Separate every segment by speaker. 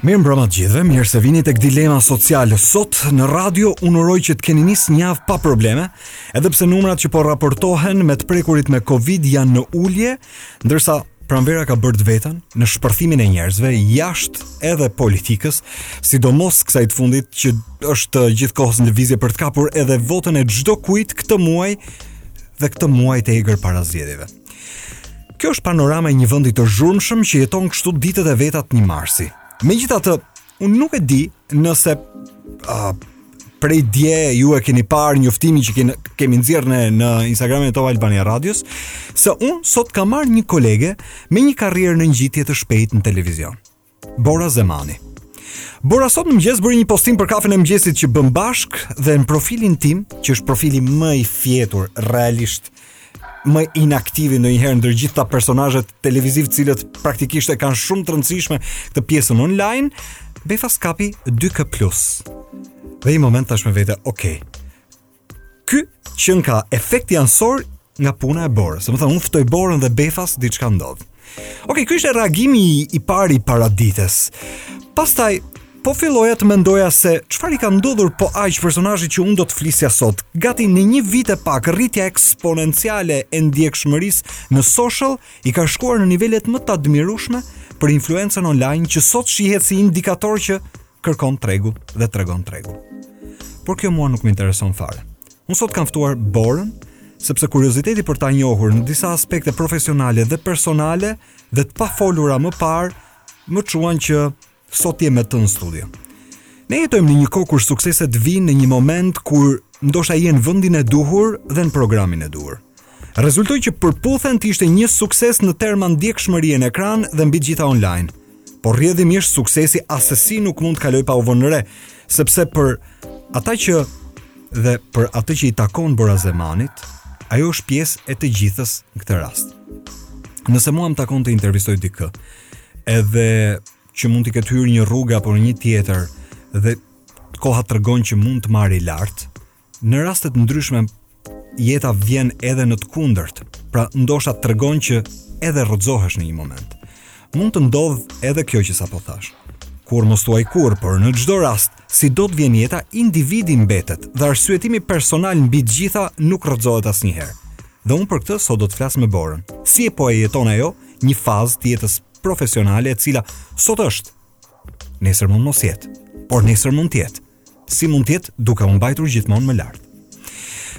Speaker 1: Mirëmbrëma të gjithëve, mirë se vini tek Dilema Sociale. Sot në radio unë uroj që të keni nis një javë pa probleme, edhe pse numrat që po raportohen me të prekurit me Covid janë në ulje, ndërsa pranvera ka bërë të veten në shpërthimin e njerëzve jashtë edhe politikës, sidomos kësaj të fundit që është gjithkohës në lëvizje për të kapur edhe votën e çdokujt këtë muaj dhe këtë muaj të egër para zgjedhjeve. Kjo është panorama e një vendi të zhurmshëm që jeton kështu ditët e veta të një marsi. Megjithatë, unë nuk e di nëse uh, prej dje ju e keni parë njoftimin që keni, kemi nxjerrë në, në Instagramin e Top Albania Radios, se unë sot kam marrë një kolege me një karrierë në ngjitje të shpejtë në televizion. Bora Zemani. Bora sot në mëngjes bëri një postim për kafen e mëngjesit që bëmë bashkë dhe në profilin tim, që është profili më i fjetur realisht më inaktivi ndonjëherë ndër gjithë këta personazhet televizivë të cilët praktikisht e kanë shumë të rëndësishme këtë pjesën online, befas kapi 2K+. Dhe një moment thashë me vete, ok, Ky qenka efekti anësor nga puna e Borës. Domethënë, unë ftoj Borën dhe befas diçka ndodh. Okay, ky ishte reagimi i parë i paradites. Pastaj, po filloja të mendoja se çfarë i ka ndodhur po aq personazhit që unë do të flisja sot. Gati në një vit e pak rritja eksponenciale e ndjekshmërisë në social i ka shkuar në nivelet më të admirueshme për influencën online që sot shihet si indikator që kërkon tregu dhe tregon tregu. Por kjo mua nuk më intereson fare. Unë sot kam ftuar Borën, sepse kurioziteti për ta njohur në disa aspekte profesionale dhe personale dhe të pafolura më parë, më çuan që sot të jem me të në studio. Ne jetojmë në një kohë kur sukseset vijnë në një moment kur ndoshta je në vendin e duhur dhe në programin e duhur. Rezultoi që Përputhen të ishte një sukses në terma ndjekshmërie në ekran dhe mbi të gjitha online. Por rrjedhimisht suksesi asesi nuk mund të kalojë pa u vënë re, sepse për ata që dhe për atë që i takon Bora Zemanit, ajo është pjesë e të gjithës në këtë rast. Nëse mua më takon të intervistoj dikë, edhe që mund t'i ketë hyrë një rruge apo një tjetër dhe koha tregon që mund të marrë lart, Në raste të ndryshme jeta vjen edhe në të kundërt, pra ndoshta të tregon që edhe rrëzohesh në një moment. Mund të ndodhë edhe kjo që sapo thashë. Kurrë mos thuaj kurrë, por në çdo rast, sido të vijë jeta, individi mbetet dhe arsyetimi personal mbi të gjitha nuk rrëzohet asnjëherë. Dhe unë për këtë sot do të flas me Borën. Si e po e jeton ajo një fazë të jetës profesionale e cila sot është. Nesër mund mos jetë, por nesër mund të jetë. Si mund të jetë duke u mbajtur gjithmonë më lart.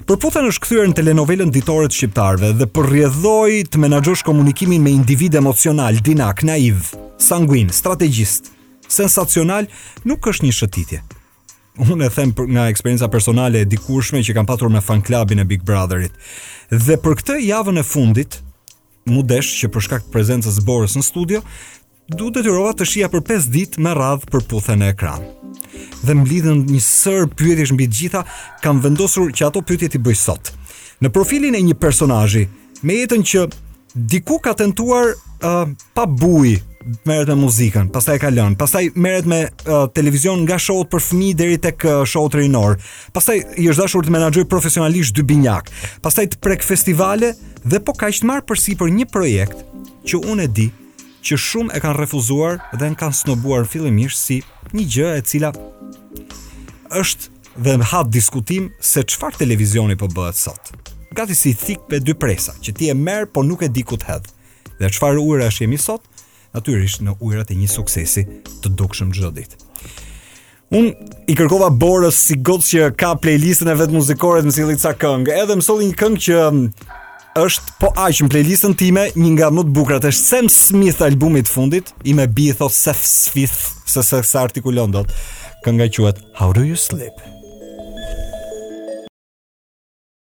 Speaker 1: Për'puthen është kthyer në telenovelën ditore të shqiptarëve dhe për rrjedhojë të menaxhosh komunikimin me individë emocionalë, dinakë, naivë, sanguinë, strategjistë, sensacionalë, nuk është një shëtitje. Unë e them nga eksperienca personale e dikurshme që kam patur me fan klabin e Big Brotherit. Dhe për këtë javën e fundit, mu desh që për shkak të prezencës së Borës në studio, u detyrova të shihja për 5 ditë me radhë Për'puthen në ekran. Dhe m'u lindën një sërë pyetjesh mbi të gjitha, kam vendosur që ato pyetje t'i bëj sot. Në profilin e një personazhi, mjafton që dikur ka tentuar uh, pa bujë merret me muzikën, pastaj e ka lënë, pastaj merret me uh, televizion nga show-t për fëmijë deri tek uh, show-t rinorë. Pastaj i është dashur të menaxhojë profesionalisht dy binjakë. Pastaj të prekë festivale dhe po kaq të marrë përsipër një projekt që unë e di që shumë e kanë refuzuar dhe e kanë snobuar fillimisht si një gjë e cila është dhe hap diskutim se çfarë televizioni po bëhet sot. Gati si thikë me dy presa, që ti e merr, por nuk e di ku të hedh. Dhe në çfarë ujërash jemi sot, natyrisht në ujërat e një suksesi të dukshëm çdo ditë. Unë i kërkova Borës si gocë që ka playlistën e vet muzikore të më sillte ca këngë. Edhe më solli një këngë që mm, është po aq në playlistën time një nga më të bukurat është Sam Smith albumi i fundit, ime bijë i thotë Sef Smith, se se sa artikulon dot. Kënga quhet How do you sleep?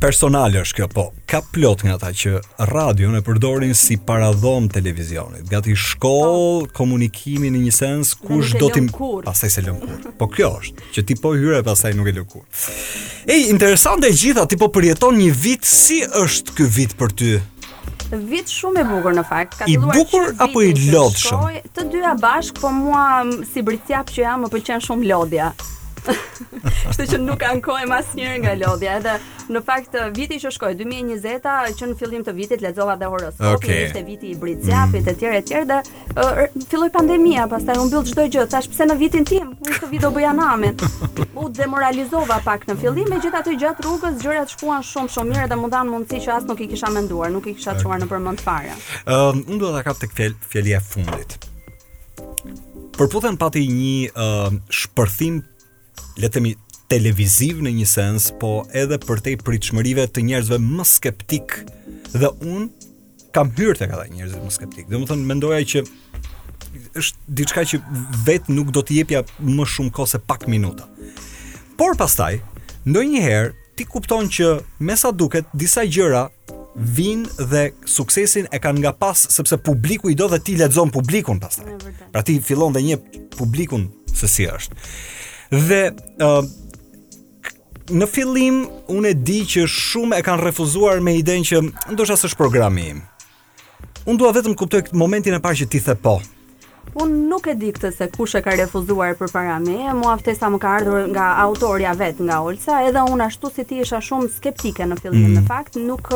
Speaker 1: personale është kjo po. Ka plot nga ata që radion e përdorin si paradhomë të televizionit. Gati shkollë, po. komunikimi në një sens kurse ti pastaj s'e lë më kurrë. Po kjo është, që ti po hyre pastaj nuk e lë kurrë. E, interesante e gjitha, ti po përjeton një vit si është ky vit për ty?
Speaker 2: Vit shumë i bukur në fakt. Ka
Speaker 1: I bukur apo i lodhshëm?
Speaker 2: Të dyja bashkë, po mua si Bricjap që jam më pëlqen shumë lodhja. Kështu që nuk ankohem asnjëherë nga lodhja. Edhe në fakt viti që shkoi 2020-a që në fillim të vitit lexova dhe horoskopin,
Speaker 1: okay.
Speaker 2: ishte viti i Bricjapit mm. etj etj dhe uh, filloi pandemia, pastaj u mbyll çdo gjë. Thashë pse në vitin tim, unë këtë vit do bëja namin. U demoralizova pak në fillim, megjithatë gjatë rrugës gjërat shkuan shumë shumë mirë dhe m'u dhanë mundësi që as nuk i kisha menduar, nuk i kisha çuar nëpër mend fare.
Speaker 1: Ëm, uh, unë do ta kap tek fjalia e fundit. Për'puthen pati një uh, shpërthim, le të themi, televiziv në një sens, po edhe përtej pritshmërive të njerëzve më skeptikë dhe unë kam hyrë tek ata njerëzit më skeptikë. Domethënë mendoja që është diçka që vetë nuk do t'i jepja më shumë kohë se pak minuta. Por pastaj, ndonjëherë ti kupton që me sa duket disa gjëra vijnë dhe suksesin e kanë nga pas sepse publiku i do dhe ti lexon publikun pastaj. Pra ti fillon dhe njeh publikun se si është. Dhe uh, në fillim unë e di që shumë e kanë refuzuar me idenë që ndoshta s'është programi im. Unë dua vetëm të kuptoj këtë momentin e parë që ti the po.
Speaker 2: Unë nuk e di këtë se kush e ka refuzuar përpara meje, mua ftesa më ka ardhur nga autorja vetë nga Olsa, edhe unë ashtu si ti isha shumë skeptike në fillim mm. në fakt, nuk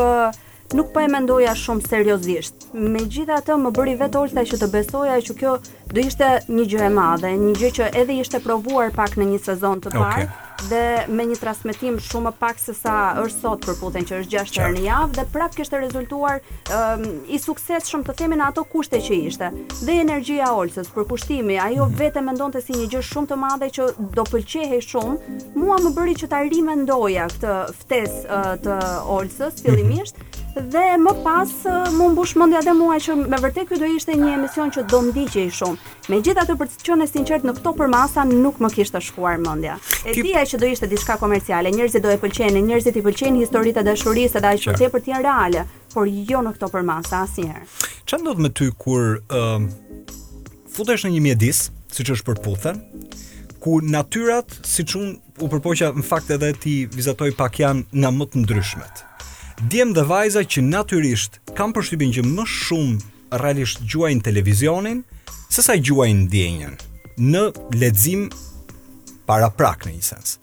Speaker 2: nuk po e mendoja shumë seriozisht. Megjithatë më bëri vetë Olsa që të besoja që kjo Do ishte një gjë e madhe, një gjë që edhe ishte provuar pak në një sezon të parë
Speaker 1: okay.
Speaker 2: dhe me një transmetim shumë më pak se sa është sot Përputhen që është 6 herë në javë dhe prapë kishte rezultuar um, i suksesshëm të themi në ato kushte që ishte. Dhe energjia e Olsës, përkushtimi, ajo mm -hmm. vetë e mendonte si një gjë shumë të madhe që do pëlqehej shumë. Mua më bëri që ta rimendoja këtë ftesë uh, të Olsës fillimisht. Mm -hmm Dhe më pas m'u mbush mendja dhe mua që me vërtetë ky do ishte një emision që do ndiqej shumë. Megjithatë për të qenë e sinqertë në këto përmasa nuk më kishte shkuar mendja. E dija që do ishte diçka komerciale, njerëzit do e pëlqenin, njerëzit i pëlqejnë historitë e dashurisë edhe aq më tepër të jenë reale, por jo në këto përmasa asnjëherë.
Speaker 1: Çfarë ndodh me ty kur ë uh, futesh në një mjedis, siç është Përputhen, ku natyrat siç u u përpoqa në fakt edhe t'i vizatoj pak janë nga më të ndryshmet. Djem dhe vajza që natyrisht kam përshtypin që më shumë realisht gjuajnë televizionin, se sa gjuajnë ndjenjën në lexim paraprak në një sens.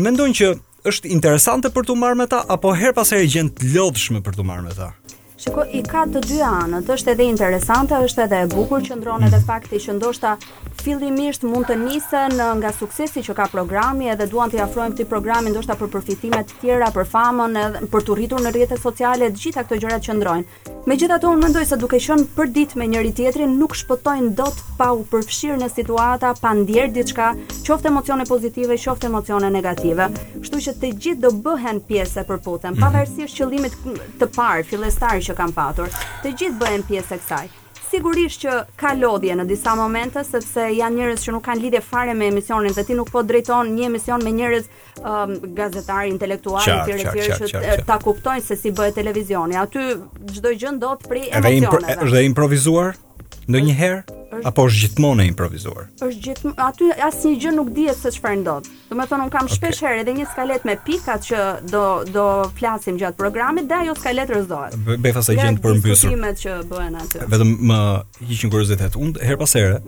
Speaker 1: Mendon që është interesante për t'u marrë me ta apo herë pas here e gjen të lodhshme për t'u marrë me ta?
Speaker 2: Shiko, i ka të dyja anët, është edhe interesante, është edhe e bukur, qëndron edhe fakti që ndoshta fillimisht mund të nisen uh, nga suksesi që ka programi edhe duan t'i afrohen këtij programi ndoshta për përfitime të tjera, për famën, edhe për t'u rritur në rrjete sociale, të gjitha këto gjëra qëndrojnë. Megjithatë unë mendoj se duke qenë përditë me njëri-tjetrin nuk shpëtojnë dot pa u përfshirë në situata, pa ndier diçka, qoftë emocione pozitive, qoftë emocione negative. Kështu që të gjithë do bëhen pjesë e Përputhen, mhm. pavarësisht qëllimit të parë fillestar që kanë patur. Të gjithë bëhen pjesë e kësaj. Sigurisht që ka lodhje në disa momente sepse janë njerëz që nuk kanë lidhje fare me emisionin dhe ti nuk po drejton një emision me njerëz um, gazetarë, intelektualë etj etj që ta kuptojnë se si bëhet televizioni. Aty çdo gjë ndodh prej emocioneve.
Speaker 1: Është dhe improvizuar? Ndonjëherë apo është gjithmonë e improvizuar?
Speaker 2: Është gjithmonë aty asnjë gjë nuk dihet se çfarë ndodh. Domethënë unë kam okay. shpesh herë edhe një skaletë me pikat që do do flasim gjatë programit dhe ajo
Speaker 1: skaletë rrezohet.
Speaker 2: Befas
Speaker 1: e gjen përmbysur.
Speaker 2: Diskutimet që bëhen aty.
Speaker 1: Vetëm më hiq një kuriozitet. Unë herë pas here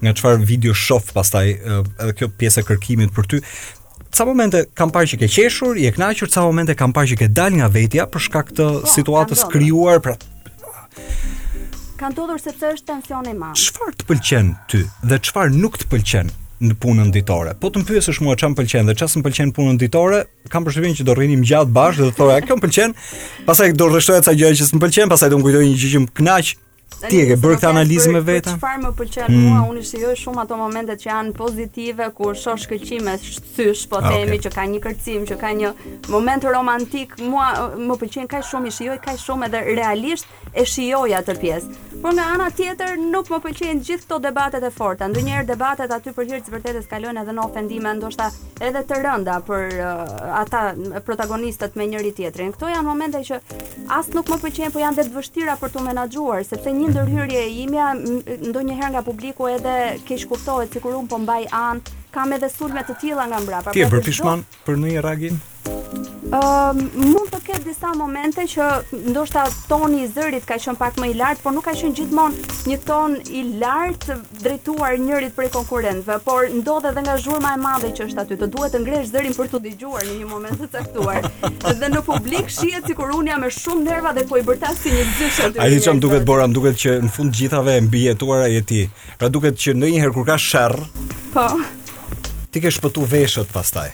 Speaker 1: nga çfarë video shof pastaj edhe kjo pjesë e kërkimit për ty Ca momente kam parë që ke qeshur, je kënaqur, ca momente kam parë që ke dal nga vetja për shkak të
Speaker 2: po, situatës
Speaker 1: krijuar, pra
Speaker 2: kanë ndodhur sepse është tension i madh.
Speaker 1: Çfarë të pëlqen ty dhe çfarë nuk të pëlqen në punën ditore? Po të më pyesësh mua çfarë më pëlqen dhe çfarë s'më pëlqen punën ditore, kam përshtypjen që do rrinim gjatë bashkë dhe të thoja kjo më pëlqen, pastaj do rreshtoja ca gjëra që s'më pëlqen, pastaj do më kujtohej një gjë që më kënaq, Ti e ke bërë këtë analizë me veten?
Speaker 2: Çfarë më pëlqen mm. mua, unë shijoj shumë ato momentet që janë pozitive kur shoh shkëlqime sysh, po
Speaker 1: ah,
Speaker 2: themi që ka një kërcim, që ka një moment romantik, mua më pëlqen kaq shumë, i shijoj kaq shumë edhe realisht e shijoj atë pjesë. Por nga ana tjetër nuk më pëlqejnë gjithë këto debatet e forta. Ndonjëherë debatet aty për hir të vërtetës kalojnë edhe në ofendime, ndoshta edhe të rënda për uh, ata protagonistët me njëri tjetrin. Këto janë momente që As nuk më pëlqejnë, po janë dhe të vështira për t'u menaxhuar, sepse një ndërhyrje e imja ndonjëherë nga publiku edhe keqkuptohet sikur unë po mbaj anë. Kam edhe sulme të tilla nga mbrapa.
Speaker 1: Ti je
Speaker 2: pra, bërë
Speaker 1: pishman për ndonjë reagim?
Speaker 2: Uh, mund të ketë disa momente që ndoshta toni i zërit ka qenë pak më i lartë, por nuk ka qenë gjithmonë një ton i lartë drejtuar njërit prej konkurrentëve, por ndodh edhe nga zhurma e madhe që është aty. Të duhet të ngresh zërin për t'u dëgjuar në një moment të caktuar. Dhe në publik shihet sikur unë jam me shumë nerva dhe po i bërtas si një zysh aty.
Speaker 1: E di ça më
Speaker 2: duket
Speaker 1: Bora, duket që në fund të të gjithave e mbijetuara je ti. Pra duket që ndonjëherë kur ka sherr,
Speaker 2: po.
Speaker 1: Ti ke shpëtu veshët pastaj.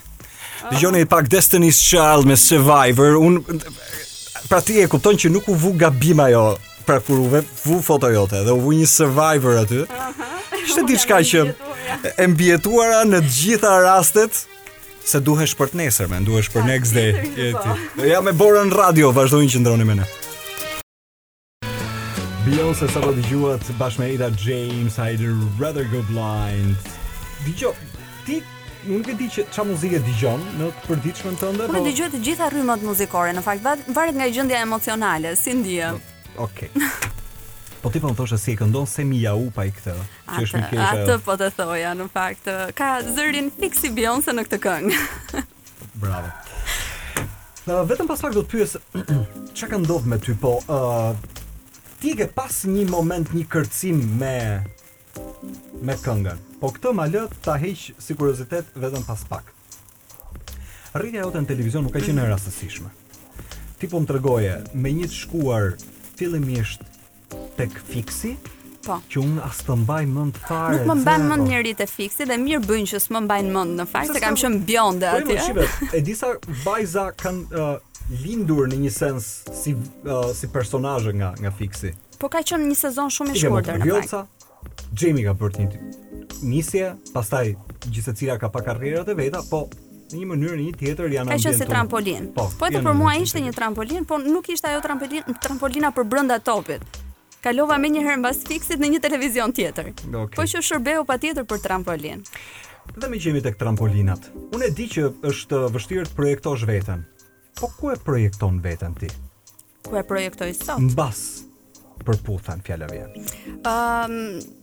Speaker 1: Oh. Dëgjoni pak Destiny's Child me Survivor. Un pra ti e kupton që nuk u vu gabim ajo pra kur u vu foto jote dhe u vu një survivor aty. Ishte diçka që e mbijetuara në të gjitha rastet se duhesh për të nesër, më duhesh për next day.
Speaker 2: Po.
Speaker 1: Jam me Borën radio, vazhdojmë, qëndroni me ne. Beyoncé sapo dëgjuat bashkë me Etta James, I'd rather go blind. Dijo, ti Unë nuk e di që çfarë muzike dëgjon në të përditshmen tënde, po.
Speaker 2: Unë dëgjoj të gjitha rrymat muzikore, në fakt varet nga gjendja emocionale, si ndihem.
Speaker 1: Okej. Okay. Po ti po më thoshe si e këndon se mi ja upa i këtë, që është Mikel.
Speaker 2: Atë,
Speaker 1: atë
Speaker 2: po të thoja në fakt, ka zërin fiks si Beyoncé në këtë këngë.
Speaker 1: Bravo. Ne vetëm pas pak do të pyes çka ka ndodhur me ty, po ë uh, ti ke pas një moment një kërcim me me këngën. Po këtë ma lë ta heq si kuriozitet vetëm pas pak. Rritja jote në televizion nuk ka qenë e rastësishme. Ti po më tregoje me një të shkuar fillimisht tek fiksi,
Speaker 2: Po.
Speaker 1: Që unë as të mbaj mend fare.
Speaker 2: Nuk më mban mend njëri te fiksi dhe mirë bëjnë që s'më mbajnë mend në fakt
Speaker 1: se
Speaker 2: kam qenë bjonde
Speaker 1: po,
Speaker 2: atje.
Speaker 1: Po, shive, e disa vajza kanë uh, lindur në një sens si uh, si personazhe nga nga fiksi.
Speaker 2: Por ka qenë një sezon shumë i shkurtër në fakt.
Speaker 1: Vjosa, Jamie ka bërë një nisje, pastaj gjithsecila ka pas karrierat e veta, po në një mënyrë në një tjetër janë ambientuar.
Speaker 2: Ka qenë si trampolin.
Speaker 1: Po,
Speaker 2: po edhe për mua ishte një trampolin, por nuk ishte ajo trampolin, trampolina për brenda Topit. Kalova menjëherë mbas Fiksit në një televizion tjetër.
Speaker 1: Okay.
Speaker 2: Po që shërbeu patjetër për trampolin.
Speaker 1: Dhe meqë jemi tek trampolinat. Unë e di që është vështirë të projektosh veten. Po ku e projekton veten ti?
Speaker 2: Ku e projektoj sot?
Speaker 1: Mbas Përputhen fjala vjen.
Speaker 2: Ëm ehm, um,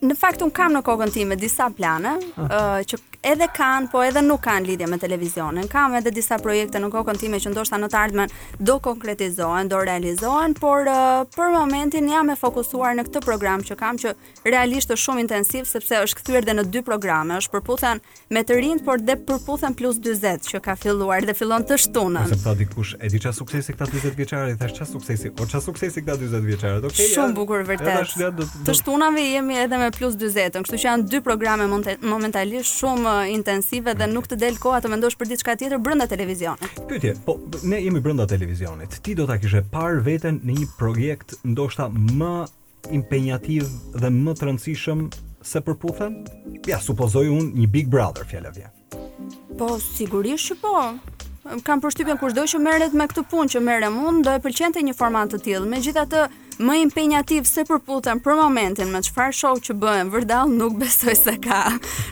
Speaker 2: Në fakt un kam në kokën time disa plane, ëh, uh, që edhe kanë, po edhe nuk kanë lidhje me televizionin. Kam edhe disa projekte në kokën time që ndoshta në të ardhmen do konkretizohen, do realizohen, por uh, për momentin jam e fokusuar në këtë program që kam që realisht është shumë intensiv sepse është kthyer dhe në dy programe, është Përputhen me të rinjtë, por dhe përputhen plus 40 që ka filluar dhe fillon të shtunën.
Speaker 1: Sepse dikush e di çfarë suksesi këta 40 vjeçarë, i thashë çfarë suksesi, o çfarë suksesi këta 40 vjeçarë. Okej.
Speaker 2: Okay,
Speaker 1: shumë
Speaker 2: bukur vërtet. Të shtunave jemi edhe me plus 40, kështu që janë dy programe momentalisht shumë uh, intensive dhe nuk të del koha të mendosh për diçka tjetër brenda televizionit.
Speaker 1: Pyetje, po ne jemi brenda televizionit. Ti do ta kishe parë veten në një projekt ndoshta më impenjativ dhe më të rëndësishëm se Përputhen? Ja, supozoj unë një Big Brother, fjala vjen.
Speaker 2: Po, sigurisht që po. Kam përshtypjen kushdo që merret me këtë punë që merrem unë, do e pëlqente një format të tillë. Megjithatë më impenjativ se Përputhen për momentin me çfarë shoh që bëhen vërdallë, nuk besoj se ka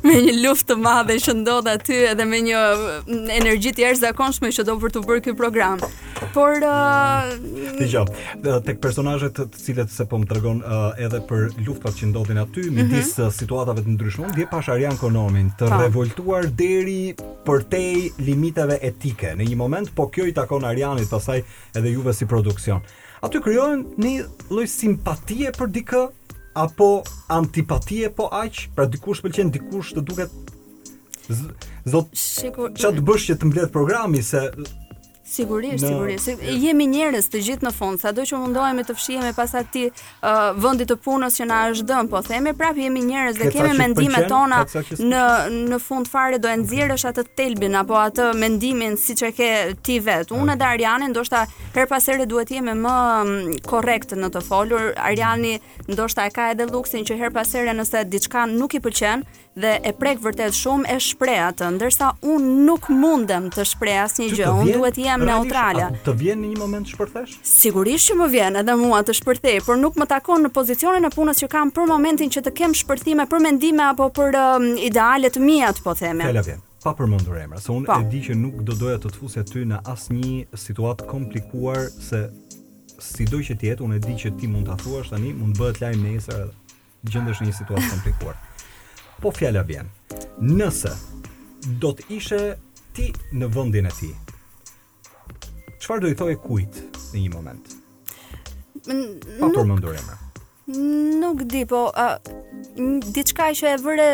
Speaker 2: me një luftë të madhe që ndodh aty edhe me një mm, energji të jashtëzakonshme që do për të bërë ky program. Por... Uh...
Speaker 1: Dëgjo, te personazhet të cilët se po më tregon uh, edhe për luftat që ndodhin aty mhm. midis mm -hmm. situatave të ndryshme. Unë dje pashë Arjan Konomin të
Speaker 2: Po.
Speaker 1: revoltuar deri përtej limiteve etike. Në një moment po kjo i takon Arjanit, pastaj edhe juve si produksion. Aty krijohen një lloj simpatie për dikë apo antipatie po aq, pra dikush të pëlqen dikush të duket Zot ça t'bësh që të mbledh programi se
Speaker 2: Sigurisht, sigurisht. Jemi njerëz të gjithë në fund, sado që mundohemi të fshihemi pas atij uh, vendit të punës që na është dhënë, po themi prapë jemi njerëz dhe kemi mendimet tona në në fund fare do e nxjerrësh atë thelbin apo atë mendimin siç e ke ti vetë. Unë dhe Arjani ndoshta herë pas here duhet të jemi më mm, korrekt në të folur. Arjani ndoshta e ka edhe luksin që herë pas here nëse diçka nuk i pëlqen, dhe e prek vërtet shumë e shpreh atë, ndërsa unë nuk mundem të shpreh asnjë gjë, unë duhet të jem neutrale.
Speaker 1: Të vjen në një moment të shpërthesh?
Speaker 2: Sigurisht që më vjen edhe mua të shpërthej, por nuk më takon në pozicionin e punës që kam për momentin që të kem shpërthime për mendime apo për um, ideale të mia, po themi.
Speaker 1: Fjala vjen pa përmendur emra, se unë
Speaker 2: po
Speaker 1: e di që nuk do doja të të fusja ty në asnjë situatë të komplikuar se sido që të jetë, unë e di që ti mund ta thuash tani, mund të bëhet lajm nesër edhe. Gjendesh në një situatë të komplikuar. Po fjala vjen. Nëse do të ishe ti në vendin e tij. Çfarë do i thoje kujt në një moment? Pa përmendur emra.
Speaker 2: Nuk di, po uh, diçka që e vë re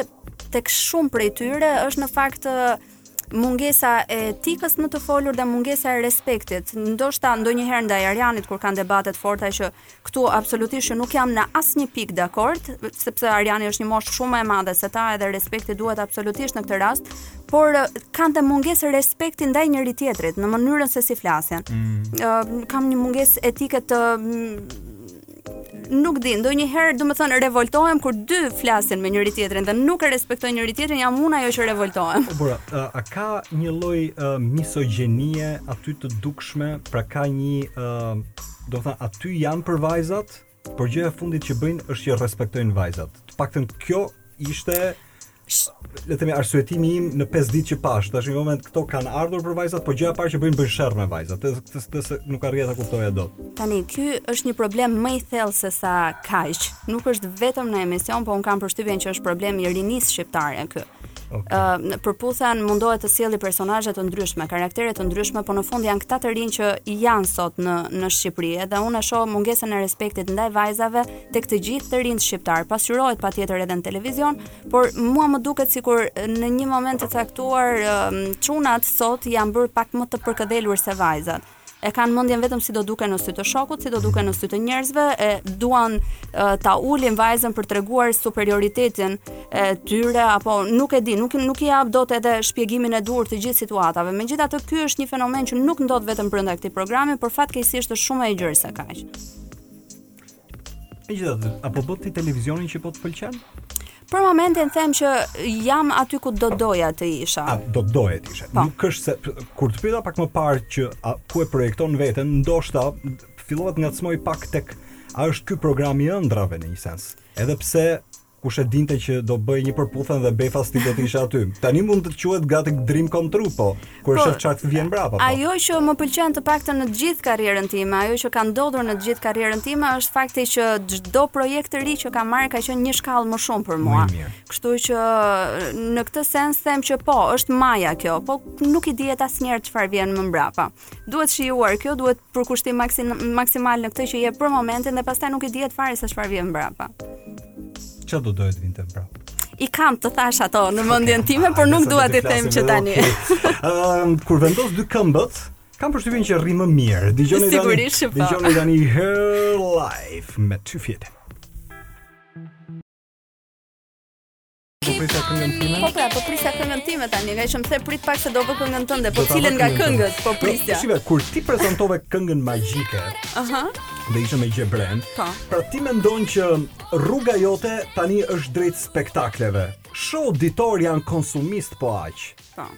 Speaker 2: tek shumë prej tyre është në fakt uh, mungesa e etikës në të folur dhe mungesa e respektit. Ndoshta ndonjëherë ndaj Arianit kur kanë debate të forta që këtu absolutisht që nuk jam në asnjë pikë dakord, sepse Ariani është një moshë shumë më e madhe se ta edhe respekti duhet absolutisht në këtë rast, por eh, kanë dhe mungesë respekti ndaj njëri tjetrit në mënyrën se si flasin. Mm. Uh, kanë një mungesë etike të mm, nuk di, ndonjëherë domethënë revoltohem kur dy flasin me njëri tjetrin dhe nuk e respektojnë njëri tjetrin, jam unë ajo që revoltohem.
Speaker 1: Por a, a ka një lloj uh, misogjinie aty të dukshme, pra ka një uh, domethënë aty janë për vajzat, por gjëja e fundit që bëjnë është që respektojnë vajzat. Të paktën kjo ishte le të themi arsyetimi im në 5 ditë që pashë, thashë në një moment këta kanë ardhur për vajzat, po gjëja e parë që bëjnë bëjnë sherr me vajzat, të të të se nuk arrija ta kuptoja dot.
Speaker 2: Tani ky është një problem më i thellë se sa kaq. Nuk është vetëm në emision, po unë kam përshtypjen që është problem i rinisë shqiptare ky.
Speaker 1: Okay.
Speaker 2: Uh, Përputhen mundohet të sjellë personazhe të ndryshme, karaktere të ndryshme, por në fund janë këta të rinj që janë sot në në Shqipëri. Edhe unë e shoh mungesën e respektit ndaj vajzave, tek të gjithë të rinjtë shqiptarë. Pasqyrohet patjetër edhe në televizion, por mua më duket sikur në një moment të caktuar çunat sot janë bërë pak më të përkëdhelur se vajzat e kanë mendjen vetëm si do duken në sy të shokut, si do duken në sy të njerëzve, e duan ta ulin vajzën për të treguar superioritetin e tyre apo nuk e di, nuk nuk i jap dot edhe shpjegimin e duhur të gjithë situatave. Megjithatë ky është një fenomen që nuk ndodh vetëm brenda këtij programi, por fatkeqësisht është shumë më e gjerë se kaq.
Speaker 1: Megjithatë, a po bën ti televizionin që po të pëlqen?
Speaker 2: Për momentin them që jam aty ku do doja të isha.
Speaker 1: A, do doje të ishe?
Speaker 2: Po.
Speaker 1: Nuk është se kur të pyeta pak më parë që a, ku e projekton veten, ndoshta filloj të të ngacmoj pak tek a është ky programi i ëndrrave në një sens. Edhe pse Kush e dinte që do të bëje një Përputhen dhe befas ti do të ishe aty. Tani mund të quhet gati dream come true po. Kur
Speaker 2: po,
Speaker 1: shef çfarë të vjen mbrapa po.
Speaker 2: Ajo që më pëlqen të paktën në të gjithë karrierën time, ajo që ka ndodhur në të gjithë karrierën time është fakti që çdo projekt të ri që kam marrë ka qenë një shkallë më shumë për mua. Kështu që në këtë sens them që po, është maja kjo, po nuk i dihet asnjëherë çfarë vjen mbrapa. Duhet shijuar kjo, duhet përkushtim maksimal në këtë që je për momentin dhe pastaj nuk i dihet fare se çfarë vjen mbrapa.
Speaker 1: Ça do doje të vinte mbrapa?
Speaker 2: I kam të gjitha ato në mendjen okay. time, por nuk dua t'i them që tani.
Speaker 1: Ëm kur vendos dy këmbët, kam përshtypjen që rri më mirë. Dëgjoni tani.
Speaker 2: Sigurisht që po.
Speaker 1: Dëgjoni tani Her Life me Tufit. Po prisa këngën time.
Speaker 2: Po pra, po prisa këngën time tani, më tha se prit pak se do vë këngën tënde, po cilën nga këngët po prisja.
Speaker 1: Sivjet kur ti prezantove këngën magjike.
Speaker 2: Aha.
Speaker 1: Dhe ishte me Gjebren.
Speaker 2: Po.
Speaker 1: Pra ti mendon që rruga jote tani është drejt spektakleve. Show ditor janë konsumist po aq.
Speaker 2: Po.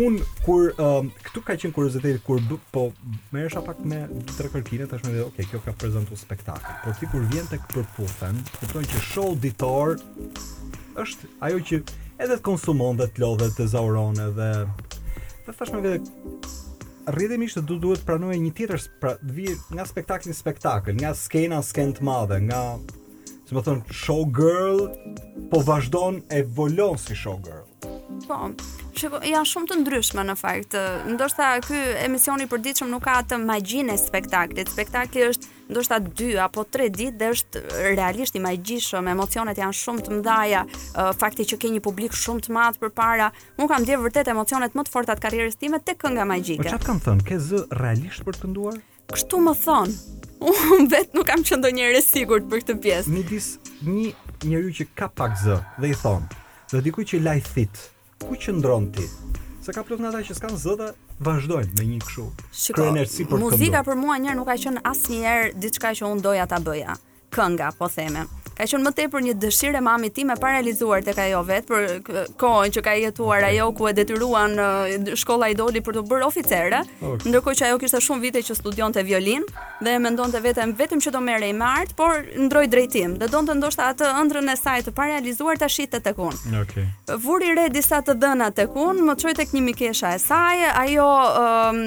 Speaker 1: Un kur um, këtu ka qenë kurioziteti kur po merresha pak me tre kërkime thash me vete, okay, kjo ka prezantuar spektakël. Por ti kur vjen tek përputhen, kupton që show ditor është ajo që edhe të konsumon dhe të lodh e të ezauron edhe dhe thash me vete rrjedhimisht do duhet të pranoje një tjetër pra të vijë nga spektakli në spektakël, nga skena në skenë të madhe, nga si më thënë, showgirl, po vazhdon evolon si showgirl.
Speaker 2: Po, që po, janë shumë të ndryshme në fakt. Ndoshta ky emision i përditshëm nuk ka atë magjinë e spektaklit. Spektakli është ndoshta 2 apo 3 ditë dhe është realisht i magjishëm. Emocionet janë shumë të mëdha. Fakti që ke një publik shumë të madh përpara, unë kam ndjerë vërtet emocionet më të forta të karrierës time tek kënga magjike.
Speaker 1: Po çfarë kam thënë? Ke zë realisht për të kënduar?
Speaker 2: Kështu më thon. Unë vet nuk kam qenë ndonjëherë e sigurt për këtë pjesë.
Speaker 1: Midis një njeriu që ka pak zë dhe i thon, dhe dikujt që lajthit, ku qëndron ti? Se ka plot nga ata që s'kan zë dhe vazhdojnë me një kështu.
Speaker 2: Shiko, për muzika për mua njëherë nuk ka qenë asnjëherë diçka që unë doja ta bëja. kënga, po theme. Ka qenë më tepër një dëshirë e mamit tim e parealizuar tek ajo vet për kohën që ka jetuar ajo ku e detyruan shkolla i doli për t'u bërë oficere, okay. ndërkohë që ajo kishte shumë vite që studionte violin dhe e mendonte veten vetëm që do merrej me art, por ndroi drejtim dhe donte ndoshta atë ëndrrën e saj të parealizuar ta shihte tek unë.
Speaker 1: Okay.
Speaker 2: Vuri re disa të dhëna tek un, më çoi tek një mikesha e saj, ajo um,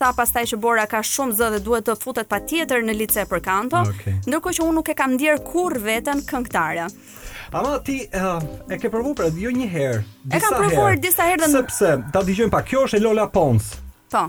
Speaker 2: tha pastaj që Bora ka shumë zë dhe duhet të futet patjetër në lice për kanto, okay. ndërkohë që un nuk e kam ndier kurrë veten këngëtare.
Speaker 1: Ama ti uh, e ke provuar pra jo një herë,
Speaker 2: disa herë. E kam provuar disa herë dhe
Speaker 1: pse s'ta dëgjojmë pak. Kjo është e Lola Pons.
Speaker 2: Po.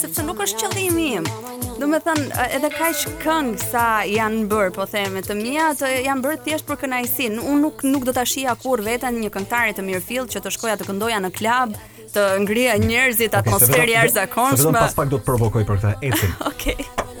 Speaker 2: sepse nuk është qëllimi im. Domethënë, edhe kaq këngë sa janë bërë, po themi të mia, të janë bërë thjesht për kënaqësi. Unë nuk, nuk do ta shihja kurrë veten një këngëtare të mirëfilltë që të shkoja të këndoja në klab, të ngrija njerëzit okay, atmosferë e jashtëzakonshme.
Speaker 1: Se vetëm pas pak do të të provokoj për këta, ecim.
Speaker 2: Okej.
Speaker 3: okay.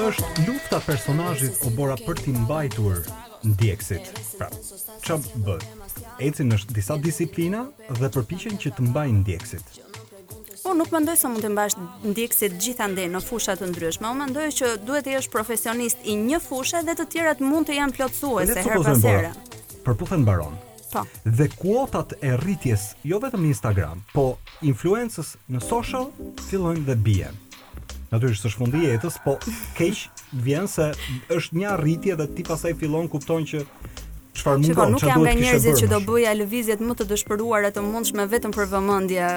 Speaker 1: Është lufta personazhit o bora për t'i mbajtur ndjekësit. Pra, ç'a bëj? Ecin, është disa disiplina dhe përpiqen që të mbajnë ndjekësit.
Speaker 2: Unë nuk mendoj se mund të mbash ndjekësit gjithandej në fusha të ndryshme. Unë mendoj që duhet të jesh profesionist i një fushe dhe të tjerat mund të jenë plotësuese herë pas here.
Speaker 1: Përputhen mbaron.
Speaker 2: Po.
Speaker 1: Dhe kuotat e rritjes jo vetëm në Instagram, po influencës në sociale fillojnë dhe bien. Natyrisht s'është fundi i jetës, po keq të vjen se është një arritje dhe ti pastaj fillon kupton që çfarë mund
Speaker 2: të bëj. Nuk jam nga njerëzit që do bëja lëvizjet më të dëshpëruara të mundshme vetëm për vëmendje.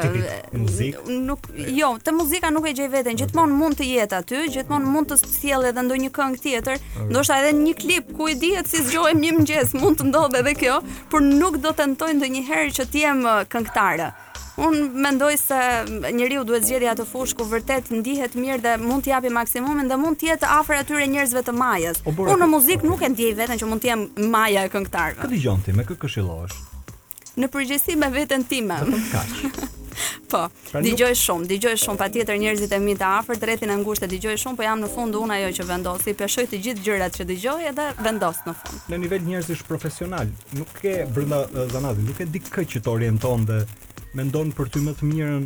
Speaker 2: Nuk Jo, te muzika nuk e gjej veten, gjithmonë mund të jetë aty, gjithmonë mund të sjell edhe ndonjë këngë tjetër, ndoshta edhe një klip ku i dihet si zgjohem një mëngjes, mund të ndodhë edhe kjo, por nuk do tentoj ndonjëherë që të jem uh, këngëtare. Unë mendoj se njeriu duhet të zgjedhë atë fushë ku vërtet ndihet mirë dhe mund të japë maksimumin dhe mund të jetë afër atyre njerëzve të majës. Unë në muzikë nuk e ndjej veten që mund të jem maja e këngëtarëve.
Speaker 1: Kë dëgjon ti, me kë këshillohesh?
Speaker 2: Në përgjithësi me veten time. Po, pra dëgjoj shumë, dëgjoj shumë patjetër njerëzit e mi të afërt, rrethin e ngushtë dëgjoj shumë, po jam në fund unë ajo që vendos, i peshoj të gjithë gjërat që dëgjoj edhe vendos në fund.
Speaker 1: Në nivel njerëzish profesional, nuk ke brenda zanatit, nuk e di kë që të orienton dhe mendon për ty më të mirën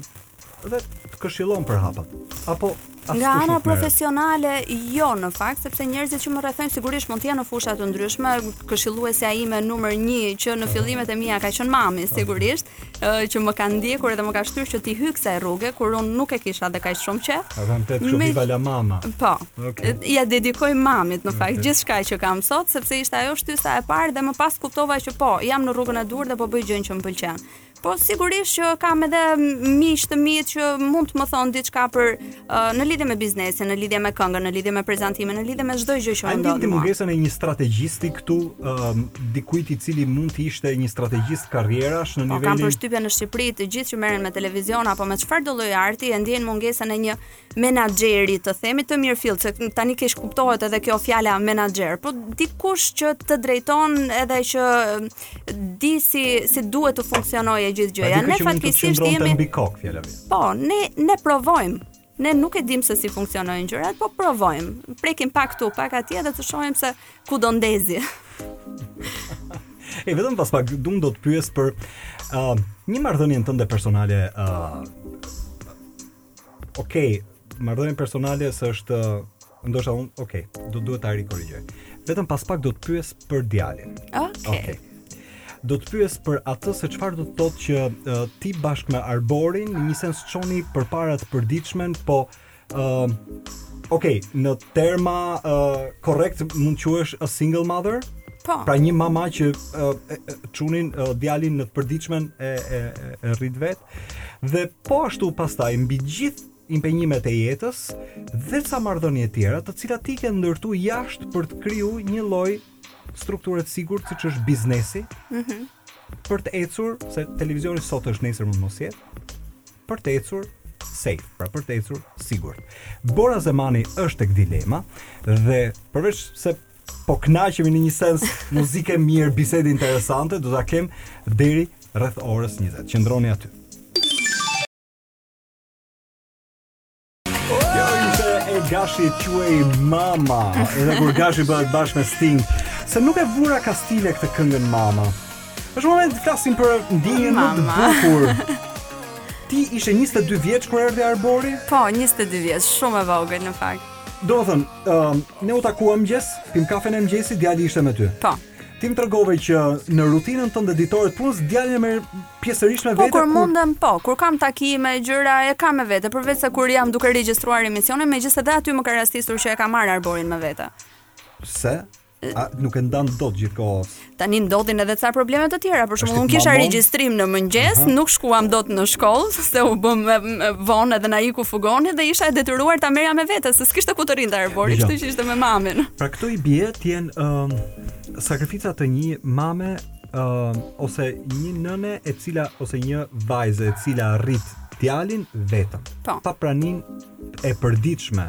Speaker 1: dhe të këshillon për hapat. Apo
Speaker 2: nga ana profesionale jo në fakt sepse njerëzit që më rrethojnë sigurisht mund të jenë në fusha të ndryshme këshilluesja ime numër 1 që në fillimet e mia ka qenë mami sigurisht që më ka ndjekur dhe më ka shtyrë që t'i hyj kësaj rruge kur unë nuk e kisha dhe kaq shumë qejf
Speaker 1: ka thënë tet që viva la mama
Speaker 2: po okay. ia dedikoj mamit në fakt okay. gjithçka që kam sot sepse ishte ajo shtysa e parë dhe më pas kuptova që po jam në rrugën e duhur dhe po bëj gjënë që më pëlqen Po sigurisht që kam edhe miq të mi që mund të më thonë diçka për uh, në lidhje me biznesin, në lidhje me këngën, në lidhje me prezantimin, në lidhje me çdo gjë që më ndodh.
Speaker 1: A e ndjen mungesën e një strategjisti këtu, um, dikujt i cili mund të ishte një strategjist karrierash në nivelin. Po
Speaker 2: kam përshtypjen në Shqipëri të gjithë që merren me televizion apo me çfarëdolloj arti e ndjejnë mungesën e një menaxherit të themi të mirë fillon, se tani keqkuptohet edhe kjo fjala menaxher, po dikush që të drejton edhe që di si si duhet të funksionojë gjithë gjëja.
Speaker 1: Ne fatkeqësisht jemi mbi kokë fjala mirë.
Speaker 2: Po, ne ne provojmë. Ne nuk e dimë se si funksionojnë gjërat, po provojmë. Prekim pak këtu, pak atje dhe të shohim se ku do ndezi.
Speaker 1: e vetëm pas pak do të pyes për uh, një marrëdhënie tënde personale uh, Okej, okay, marrëdhënie personale se është ndoshta unë, okej, okay, do duhet ta rikorrigjoj. Vetëm pas pak do të pyes për djalin.
Speaker 2: Okej.
Speaker 1: Okay. Okay. Do të pyes për atë se çfarë do të thotë që uh, ti bashkë me Arborin në një sens çoni përpara të përditshmen, po ë uh, Okej, okay, në terma uh, korrekt mund të quhesh a single mother?
Speaker 2: Po.
Speaker 1: Pra një mama që uh, çunin uh, djalin në të përditshmen e e, e, e rrit vet. Dhe po ashtu pastaj mbi gjithë impenjimet e jetës dhe ca marrëdhënie tjera, të cilat ti ke ndërtu jashtë për të kriju një lloj strukture të sigurt siç është biznesi, mm -hmm. për të ecur, se televizioni sot është nesër mund mos jetë, për të ecur safe, pra për të ecur sigurt. Bora Zemani është tek dilema dhe përveç se po kënaqemi në një sens muzikë e mirë, bisedë interesante, do ta kem deri rreth orës 20. Qëndroni aty. Gashi e quan mama Edhe kur Gashi bëhet bashkë me Sting Se nuk e vura kastile këtë këngën mama është moment të flasim për ndjenjën më të bukur Ti ishe 22 vjeç kur erdhi Arbori?
Speaker 2: Po, 22 vjeç, shumë e vogël në fakt.
Speaker 1: Domethënë, um, ne u takuam mëngjes, pimë kafen e mëngjesit, djali ishte me ty.
Speaker 2: Po.
Speaker 1: Ti më tregove që në rutinën tënde ditore të punës djalin e merr pjesërisht me
Speaker 2: po,
Speaker 1: vete.
Speaker 2: Po kur mundem, po, kur kam takime, gjëra e kam me vete, përveç se kur jam duke regjistruar emisionin, megjithëse dhe aty më ka rastisur që e kam marrë Arborin me vete.
Speaker 1: Se? A, nuk e ndan dot gjithkohë.
Speaker 2: Tani ndodhin edhe ca probleme të tjera, për shembull, unë kisha regjistrim në mëngjes, Aha. nuk shkuam dot në shkollë, se u bë vonë edhe na iku furgoni dhe isha e detyruar ta merrja me vete, se s'kishte ku të rrinte Arbori, kështu që ishte me mamin.
Speaker 1: Pra këto i bie të jenë um, sakrifica të një mame um, ose një nëne e cila ose një vajze e cila rrit djalin vetëm.
Speaker 2: Po.
Speaker 1: Pa praninë e përditshme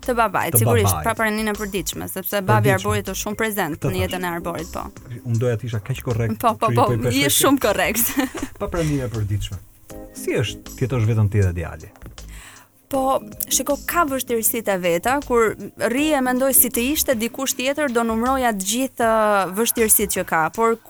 Speaker 2: Të babait, sigurisht,
Speaker 1: pra
Speaker 2: pa praninë e përditshme, sepse babi i Arborit është shumë prezent në jetën e Arborit, po.
Speaker 1: Unë doja të isha kaq korrekt.
Speaker 2: Po, po, po, je shumë korrekt.
Speaker 1: Pa praninë e përditshme. Si është të jetosh vetëm ti dhe djali?
Speaker 2: Po, shiko ka vështirësitë e veta, kur rri e mendoj sikur të ishte dikush tjetër do numëroja të gjithë uh, vështirësitë që ka, por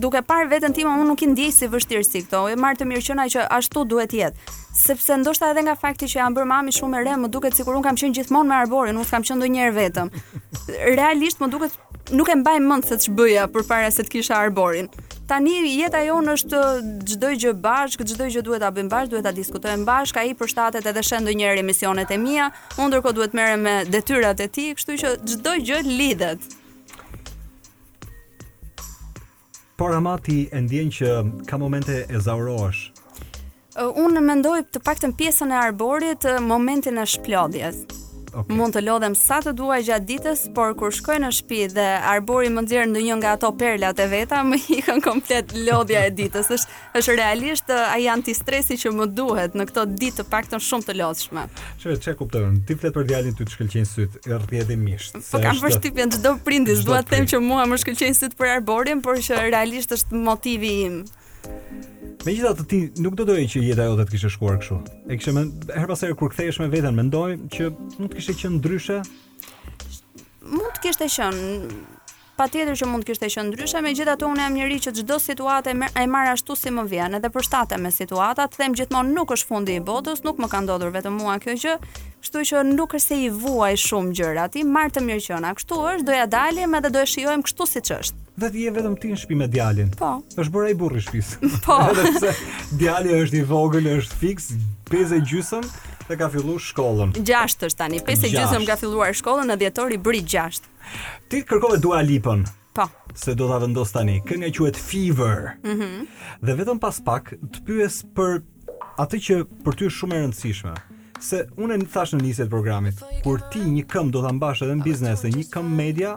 Speaker 2: duke parë veten time unë nuk i ndiej si vështirësi këto. E marr të mirëqenë që ashtu duhet të jetë. Sepse ndoshta edhe nga fakti që jam bërë mami shumë e re, më duket sikur unë kam qenë gjithmonë me Arborin, unë s'kam qenë ndonjëherë vetëm. Realisht më duket nuk e mbaj mend se ç'bëja përpara se të kisha Arborin. Tani jeta jonë është çdo gjë bashkë, çdo gjë duhet ta bëjmë bashkë, duhet ta diskutojmë bashkë, ai përshtatet edhe sheh ndonjëherë emisionet e mia, unë ndërkohë duhet merrem me detyrat e tij, kështu që çdo gjë lidhet.
Speaker 1: Por ama ti e ndjen që ka momente ezaurohesh.
Speaker 2: Uh, unë mendoj të paktën pjesën e Arborit momentin e shplodhjes.
Speaker 1: Okay.
Speaker 2: Mund të lodhem sa të dua gjatë ditës, por kur shkoj në shtëpi dhe Arbori më nxjerr ndonjë nga ato perlat e veta, më ikën komplet lodhja e ditës. Është Është realisht ai antistresi që më duhet në këto ditë të paktën shumë të lodhshme.
Speaker 1: E e kuptoj unë. Ti flet për djalin ty të shkëlqejnë syt, rrjedhimisht.
Speaker 2: Po kam përshtypjen çdo
Speaker 1: prindi,
Speaker 2: s'dua të them që mua më shkëlqejnë syt për Arborin, por që realisht është motivi im.
Speaker 1: Megjithatë ti nuk do doje që jeta jote të kishte shkuar kështu E ke menduar herë pas herë kur kthehesh me veten Mendon që mund të kishte qenë ndryshe
Speaker 2: Mund të kishte qenë Patjetër që mund të kishte qenë ndryshe, megjithatë unë jam njeri që çdo situatë e marr e marr ashtu si më vjen, edhe përshtatem me situatat, them gjithmonë nuk është fundi i botës, nuk më ka ndodhur vetëm mua kjo gjë, kështu që nuk është se i vuaj shumë gjërat, i marr të mirëqena, kështu është, do ja dalim edhe do e shijojmë kështu siç është.
Speaker 1: Dhe ti je vetëm ti në shtëpi me djalin.
Speaker 2: Po.
Speaker 1: Është bërë ai burri i shtëpisë.
Speaker 2: Po.
Speaker 1: Edhe pse djali është i vogël, është fiks, pesë e gjysëm, dhe ka filluar shkollën.
Speaker 2: 6 është tani, 5 e gjysmë ka filluar shkollën në dhjetor i bëri 6.
Speaker 1: Ti kërkove Dua Lipën.
Speaker 2: Po.
Speaker 1: Se do ta vendos tani. Kënga quhet Fever.
Speaker 2: Mhm.
Speaker 1: Mm dhe vetëm pas pak të pyes për atë që për ty është shumë e rëndësishme. Se unë e thash në nisje të programit, kur ti një këmbë do ta mbash edhe në biznes dhe një këmbë media,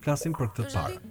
Speaker 1: flasim për këtë të parën.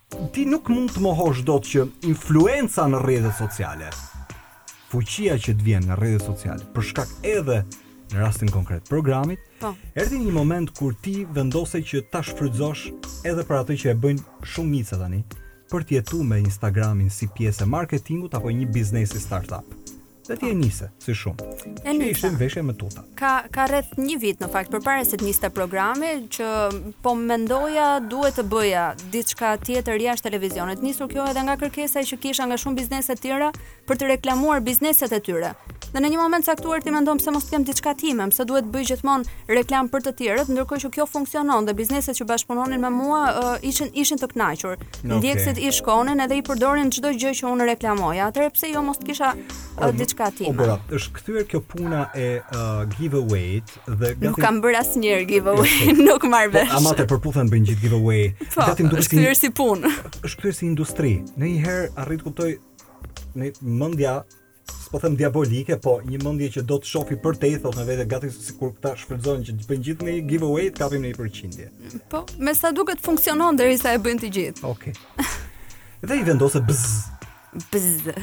Speaker 1: Ti nuk mund të mohosh dot që influenca në rrjetet sociale, fuqia që të vjen nga rrjetet sociale, për shkak edhe në rastin konkret programit,
Speaker 2: po.
Speaker 1: erdhi një moment kur ti vendose që ta shfrytëzosh edhe për atë që e bëjnë shumica tani, për të jetuar me Instagramin si pjesë e marketingut apo një biznesi startup. Dhe ti e nise, si shumë.
Speaker 2: E nisa.
Speaker 1: Ishte veshje me tuta.
Speaker 2: Ka, ka rreth një vit në fakt, përpara se të niste programi, që po mendoja duhet të bëja diçka tjetër jashtë televizionit. Nisur kjo edhe nga kërkesa që kisha nga shumë biznese të tjera për të reklamuar bizneset e tyre. Dhe në një moment të caktuar ti mendon pse mos kem diçka time, pse duhet bëj gjithmonë reklam për të tjerët, ndërkohë që kjo funksionon dhe bizneset që bashkëpunonin me mua uh, ishin ishin të kënaqur.
Speaker 1: Okay.
Speaker 2: Ndjekësit i shkonin edhe i përdorin çdo gjë që unë reklamoja. Atëherë pse jo mos të kisha uh, diçka time.
Speaker 1: Po pra, është kthyer kjo puna e uh, giveaway dhe gati
Speaker 2: Nuk kam bërë asnjëherë giveaway, jo, po. nuk marr
Speaker 1: po,
Speaker 2: vesh.
Speaker 1: Po ama të përputhen bëjnë gjithë giveaway.
Speaker 2: Po,
Speaker 1: gati duket si
Speaker 2: kthyer si punë.
Speaker 1: Është kthyer si industri. Unë një herë arrij të kuptoj një mendje s'po them diabolike, po një mendje që do të shofi përtej, thotë në vete gati sikur këta shfrytëzojnë që të bëjnë gjithë një giveaway të kapim ndonjë përqindje.
Speaker 2: Po, me sa duket funksionon derisa e bëjnë të gjithë.
Speaker 1: Okej. Okay. Dhe i vendose bz.
Speaker 2: Bz.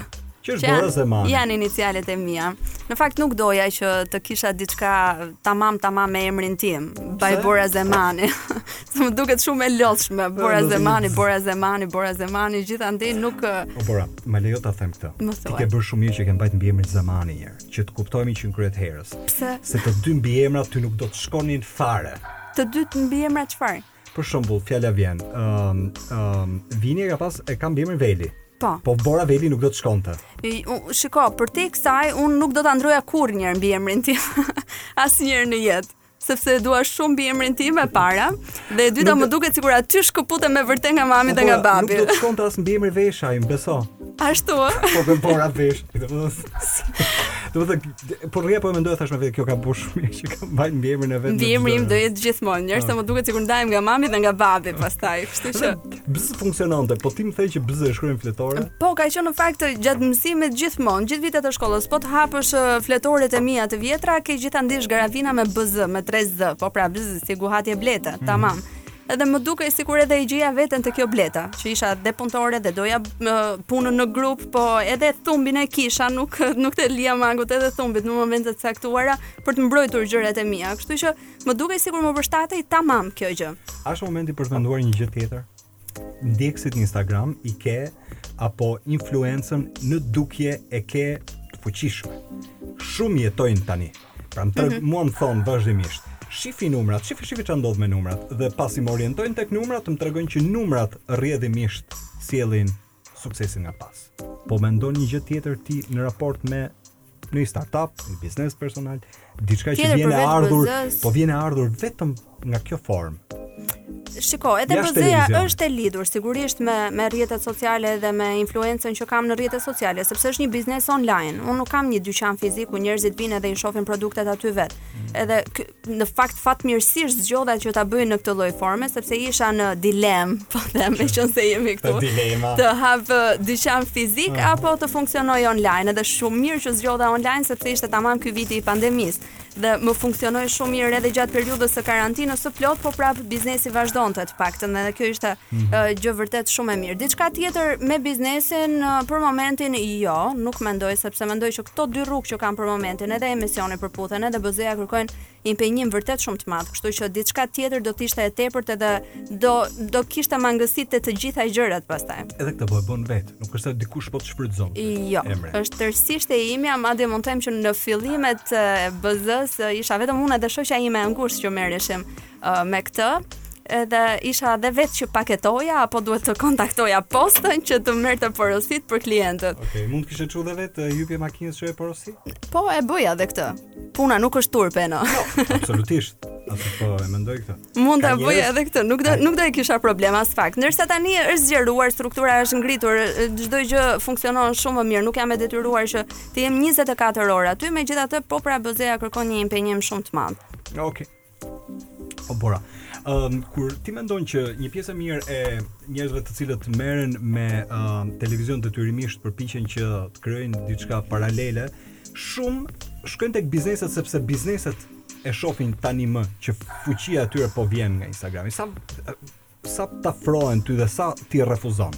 Speaker 1: Që është Bora Zemani.
Speaker 2: Janë inicialet e mia. Në fakt nuk doja që të kisha diçka tamam tamam me emrin tim. By Bora Zemani. Se më duket shumë e lodhshme, Bora Zemani, Bora Zemani, Bora Zemani, gjithandej nuk
Speaker 1: O Bora, më lejo ta them këtë. Ti ke bërë shumë mirë që ke mbajt mbiemrin Zemani një herë, që të kuptojmë që në krye të herës.
Speaker 2: Pse?
Speaker 1: Se të dy mbiemrat ty nuk do të shkonin fare.
Speaker 2: Të dy mbiemrat çfarë?
Speaker 1: Për shembull, fjala vjen, ëm, um, ëm, um, Vini ka pas e ka mbiemrin Veli.
Speaker 2: Po.
Speaker 1: Po Bora Veli nuk do të shkonte.
Speaker 2: Shiko, përtej kësaj un nuk do ta ndroja kurrë një herë mbiemrin tim. Asnjëherë në jetë. sepse e dua shumë mbiemrin tim e para dhe e dyta më duket sikur aty shkëputem me vërtet nga mami dhe nga babi.
Speaker 1: Nuk do të shkonte as mbiemri Veshaj, më beso.
Speaker 2: Ashtu ë.
Speaker 1: Po, Bora Veshaj. Do të thotë, po rrija po e mendoja thashë me vete kjo ka bërë shumë mirë që ka mbajt mbiemrin e vet.
Speaker 2: Mbiemri im do jetë gjithmonë, njëherë se ah. më duket sikur ndahem nga mami dhe nga babi pastaj, kështu që
Speaker 1: Bzë funksionante, po ti më the që bzë e shkruaje në fletore?
Speaker 2: Po, ka qenë në fakt gjatë mësimit gjithmonë, gjithë vitet e shkollës, po të hapësh fletoret e mia të vjetra, ke gjithandej shkarravina me bzë, me 3 z, pra bzë, si zukatje blete, mm. tamam. Edhe më dukej sikur edhe e gjeja veten te kjo bleta, që isha dhe punëtore dhe doja punën në grup, po edhe thumbin e kisha, nuk, nuk ta lija mangut edhe thumbin në momente të caktuara për të mbrojtur gjërat e mia. Kështu që Më dukej sikur më përshtatej tamam kjo gjë.
Speaker 1: A është momenti për të menduar një gjë tjetër? Ndjekësit në Instagram i ke apo influencën në dukje e ke të fuqishme. Shumë jetojnë tani. Pra më tërë, mm -hmm. mua më thonë vazhdimisht, shifi numrat, shifi shifi ça ndodh me numrat, dhe pasi më orientojnë tek numrat, më tregojnë që numrat rrjedhimisht sjellin suksesin nga pas. Po mendon një gjë tjetër ti në raport me ndonjë startup, një biznes personal, diçka që vjen e ardhur, po vjen e ardhur vetëm nga kjo formë.
Speaker 2: Shiko, edhe BZ-ja është e lidhur sigurisht me me rrjetet sociale dhe me influencën që kam në rrjetet sociale, sepse është një biznes online. Unë nuk kam një dyqan fizik ku njerëzit vijnë dhe i shohin produktet aty vet.
Speaker 1: Mm.
Speaker 2: Edhe në fakt fatmirësisht zgjodha që ta bëj në këtë lloj forme sepse isha në dilemë, po them meqenëse jemi këtu.
Speaker 1: Te Dilema.
Speaker 2: Të hap dyqan fizik uh -huh. apo të funksionoj online, edhe shumë mirë që zgjodha online sepse ishte tamam ky viti i pandemisë dhe më funksionoi shumë mirë edhe gjatë periudhës së karantinës së plotë, po prap biznesi vazhdonte të paktën edhe kjo ishte Mhm. gjë vërtet shumë e mirë. Diçka tjetër me biznesin për momentin jo, nuk mendoj sepse mendoj që këto dy rrugë që kam për momentin edhe emisioni Përputhen edhe BZ-ja kërkojnë impenjim vërtet shumë të madh, kështu që diçka tjetër do të ishte e tepërt edhe do do kishte mangësi te të gjitha gjërat pastaj.
Speaker 1: Edhe këtë po e bën vetë, nuk është se dikush po të shfrytëzon.
Speaker 2: Jo,
Speaker 1: emrin.
Speaker 2: Është tërësisht e imja, madje mund të them që në fillimet e BZ-s isha vetëm unë dhe shoqja ime e ngushtë që merreshim me këtë edhe isha dhe vetë që paketoja apo duhet të kontaktoja postën që të merrte porositë për klientët.
Speaker 1: Okej, okay, mund t'i kishe çu dhe vetë, i hipje makinës, çoje porosi?
Speaker 2: Po, e bëja edhe këtë. Puna nuk është turp e, jo.
Speaker 1: Jo, absolutisht. Atë po e mendoj këtë.
Speaker 2: Mund ta
Speaker 1: bëj
Speaker 2: edhe këtë, nuk do nuk do të kisha problem aspak. Ndërsa tani është zgjeruar, struktura është ngritur, çdo gjë funksionon shumë më mirë, nuk jam e detyruar që të jem 24 orë aty, megjithatë po pra BZ-ja kërkon një impenjim shumë të madh.
Speaker 1: Okej. Okay. Po Bora. Ëm um, kur ti mendon që një pjesë e mirë e njerëzve të cilët merren me um, televizion detyrimisht përpiqen që të krijojnë diçka paralele, shumë shkojnë tek bizneset sepse bizneset e shohin tani më që fuqia e tyre po vjen nga Instagrami. Sa Sa t'afrohen ty dhe sa ti refuzon?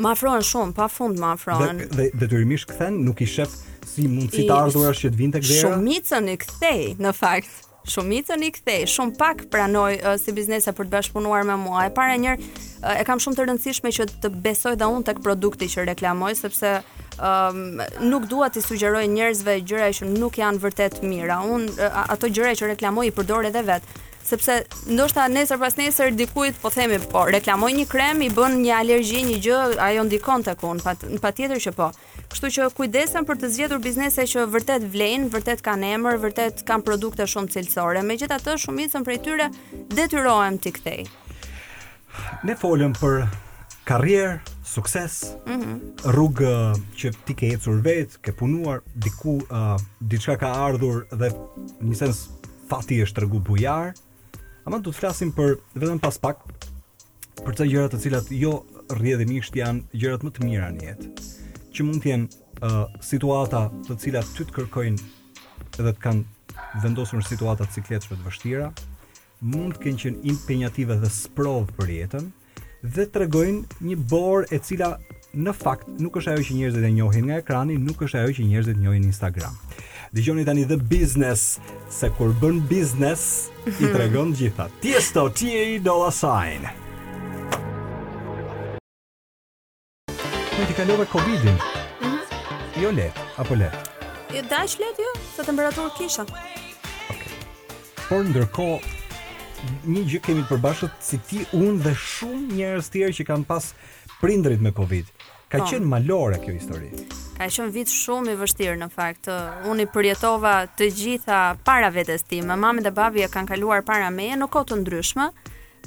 Speaker 2: Më afrohen shumë, pa fund më afrohen.
Speaker 1: Dhe, dhe detyrimisht kthen, nuk i shef si mundësi të ardhurash që të vijnë, t'i kthesh.
Speaker 2: Shumicën i kthej, në fakt. Shumicën i kthej, shumë pak pranoj uh, si biznese për të bashkëpunuar me mua. E para njëherë uh, e kam shumë të rëndësishme që të besoj dhe unë tek produkti që reklamoj sepse um, nuk dua të sugjeroj njerëzve gjëra që nuk janë vërtet të mira. Unë ato gjëra që reklamoj i përdor edhe vetë. Sepse ndoshta nesër pasnesër dikujt po themi po reklamoj një krem i bën një alergji, një gjë, ajo ndikon tek unë, pat, patjetër që po. Kështu që kujdesem për të zgjedhur biznese që vërtet vlejnë, vërtet kanë emër, vërtet kanë produkte shumë cilësore. Megjithatë, shumicën prej tyre detyrohem t'i kthej.
Speaker 1: Ne folëm për karrierë, sukses, mm -hmm. rrugë që ti ke ecur vetë, ke punuar, diku uh, diçka ka ardhur dhe në një sens fati është tregu bujar. Ama do të flasim për vetëm pas pak për ato gjëra të cilat jo rrjedhimisht janë gjërat më të mira në jetë, që mund të jenë uh, situata të cilat ty të kërkojnë dhe të kanë vendosur në situata të sikletshme të vështira, mund të kenë qenë impenjative dhe sprovë për jetën dhe tregojnë një Borë e cila në fakt nuk është ajo që njerëzit e njohin nga ekrani, nuk është ajo që njerëzit njohin në Instagram. Dëgjoni tani The Business, se kur bën business i tregon të gjitha. Tiesto, Ty Dolla Sign. Po ti kalove Covidin. Mhm. Mm jo le, apo le.
Speaker 2: Jo dash le ti, jo? sa temperaturë kisha.
Speaker 1: Okay. Por ndërkohë një gjë kemi të përbashkët si ti, unë dhe shumë njerëz tjerë që kanë pas prindërit me Covid. Ka po. qenë malorë kjo histori.
Speaker 2: Ka qenë vit shumë i vështirë në fakt. Unë i përjetova të gjitha para vetes time. Mami dhe babi e kanë kaluar para meje në kohë të ndryshme.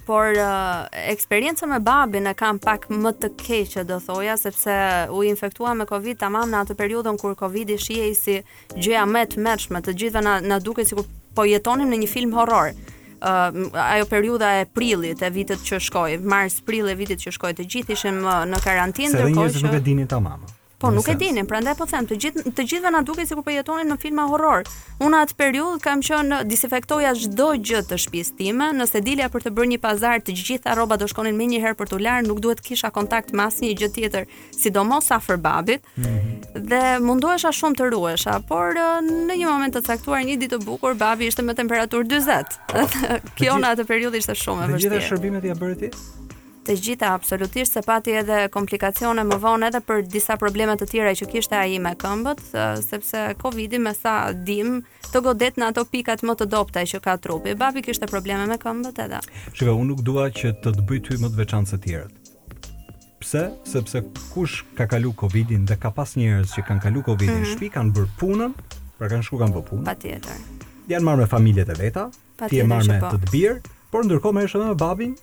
Speaker 2: por uh, eksperiencën me babin e kam pak më të keqe do thoja sepse u infektua me covid tamam në atë periudhën kur covidi shihej si gjëja më e tmerrshme, të gjithëve na na dukej sikur po jetonim në një film horror uh, ajo periudha e prillit e vitit që shkoi mars prill e vitit që shkoi të gjithë ishim uh, në karantinë
Speaker 1: ndërkohë që nuk e dinin tamam
Speaker 2: Po nuk e dinim, prandaj po them, të gjithë të gjithëve na dukej sikur po jetonim në filma horror. Unë atë periudhë kam qenë disinfektoja çdo gjë të shtëpisë time, nëse dilja për të bërë një pazar, të gjitha rrobat do shkonin menjëherë për t'u larë, nuk duhet të kisha kontakt me asnjë gjë tjetër, sidomos afër babit. Mm -hmm. Dhe mundohesha shumë të ruhesha, por në një moment të caktuar një ditë të bukur, babi ishte me temperaturë 40. Kjo në atë periudhë ishte shumë e vështirë.
Speaker 1: Të gjitha shërbimet ia bëri ti?
Speaker 2: të gjitha absolutisht se pati edhe komplikacione më vonë edhe për disa probleme të tjera që kishte ai me këmbët, sepse Covidi me sa dim të godet në ato pikat më të dobta që ka trupi. Babi kishte probleme me këmbët edhe.
Speaker 1: Shikoj, unë nuk dua që të të bëj ty më të veçantë se të tjerët. Pse? Sepse kush ka kalu Covidin dhe ka pas njerëz që kanë kalu Covidin, mm -hmm. shpi kanë bërë punën, pra kanë shku kanë bërë punën.
Speaker 2: Patjetër.
Speaker 1: Janë marrë me familjet e veta, Ti je marrë me po. të tët bir, por ndërkohë merresh edhe me babin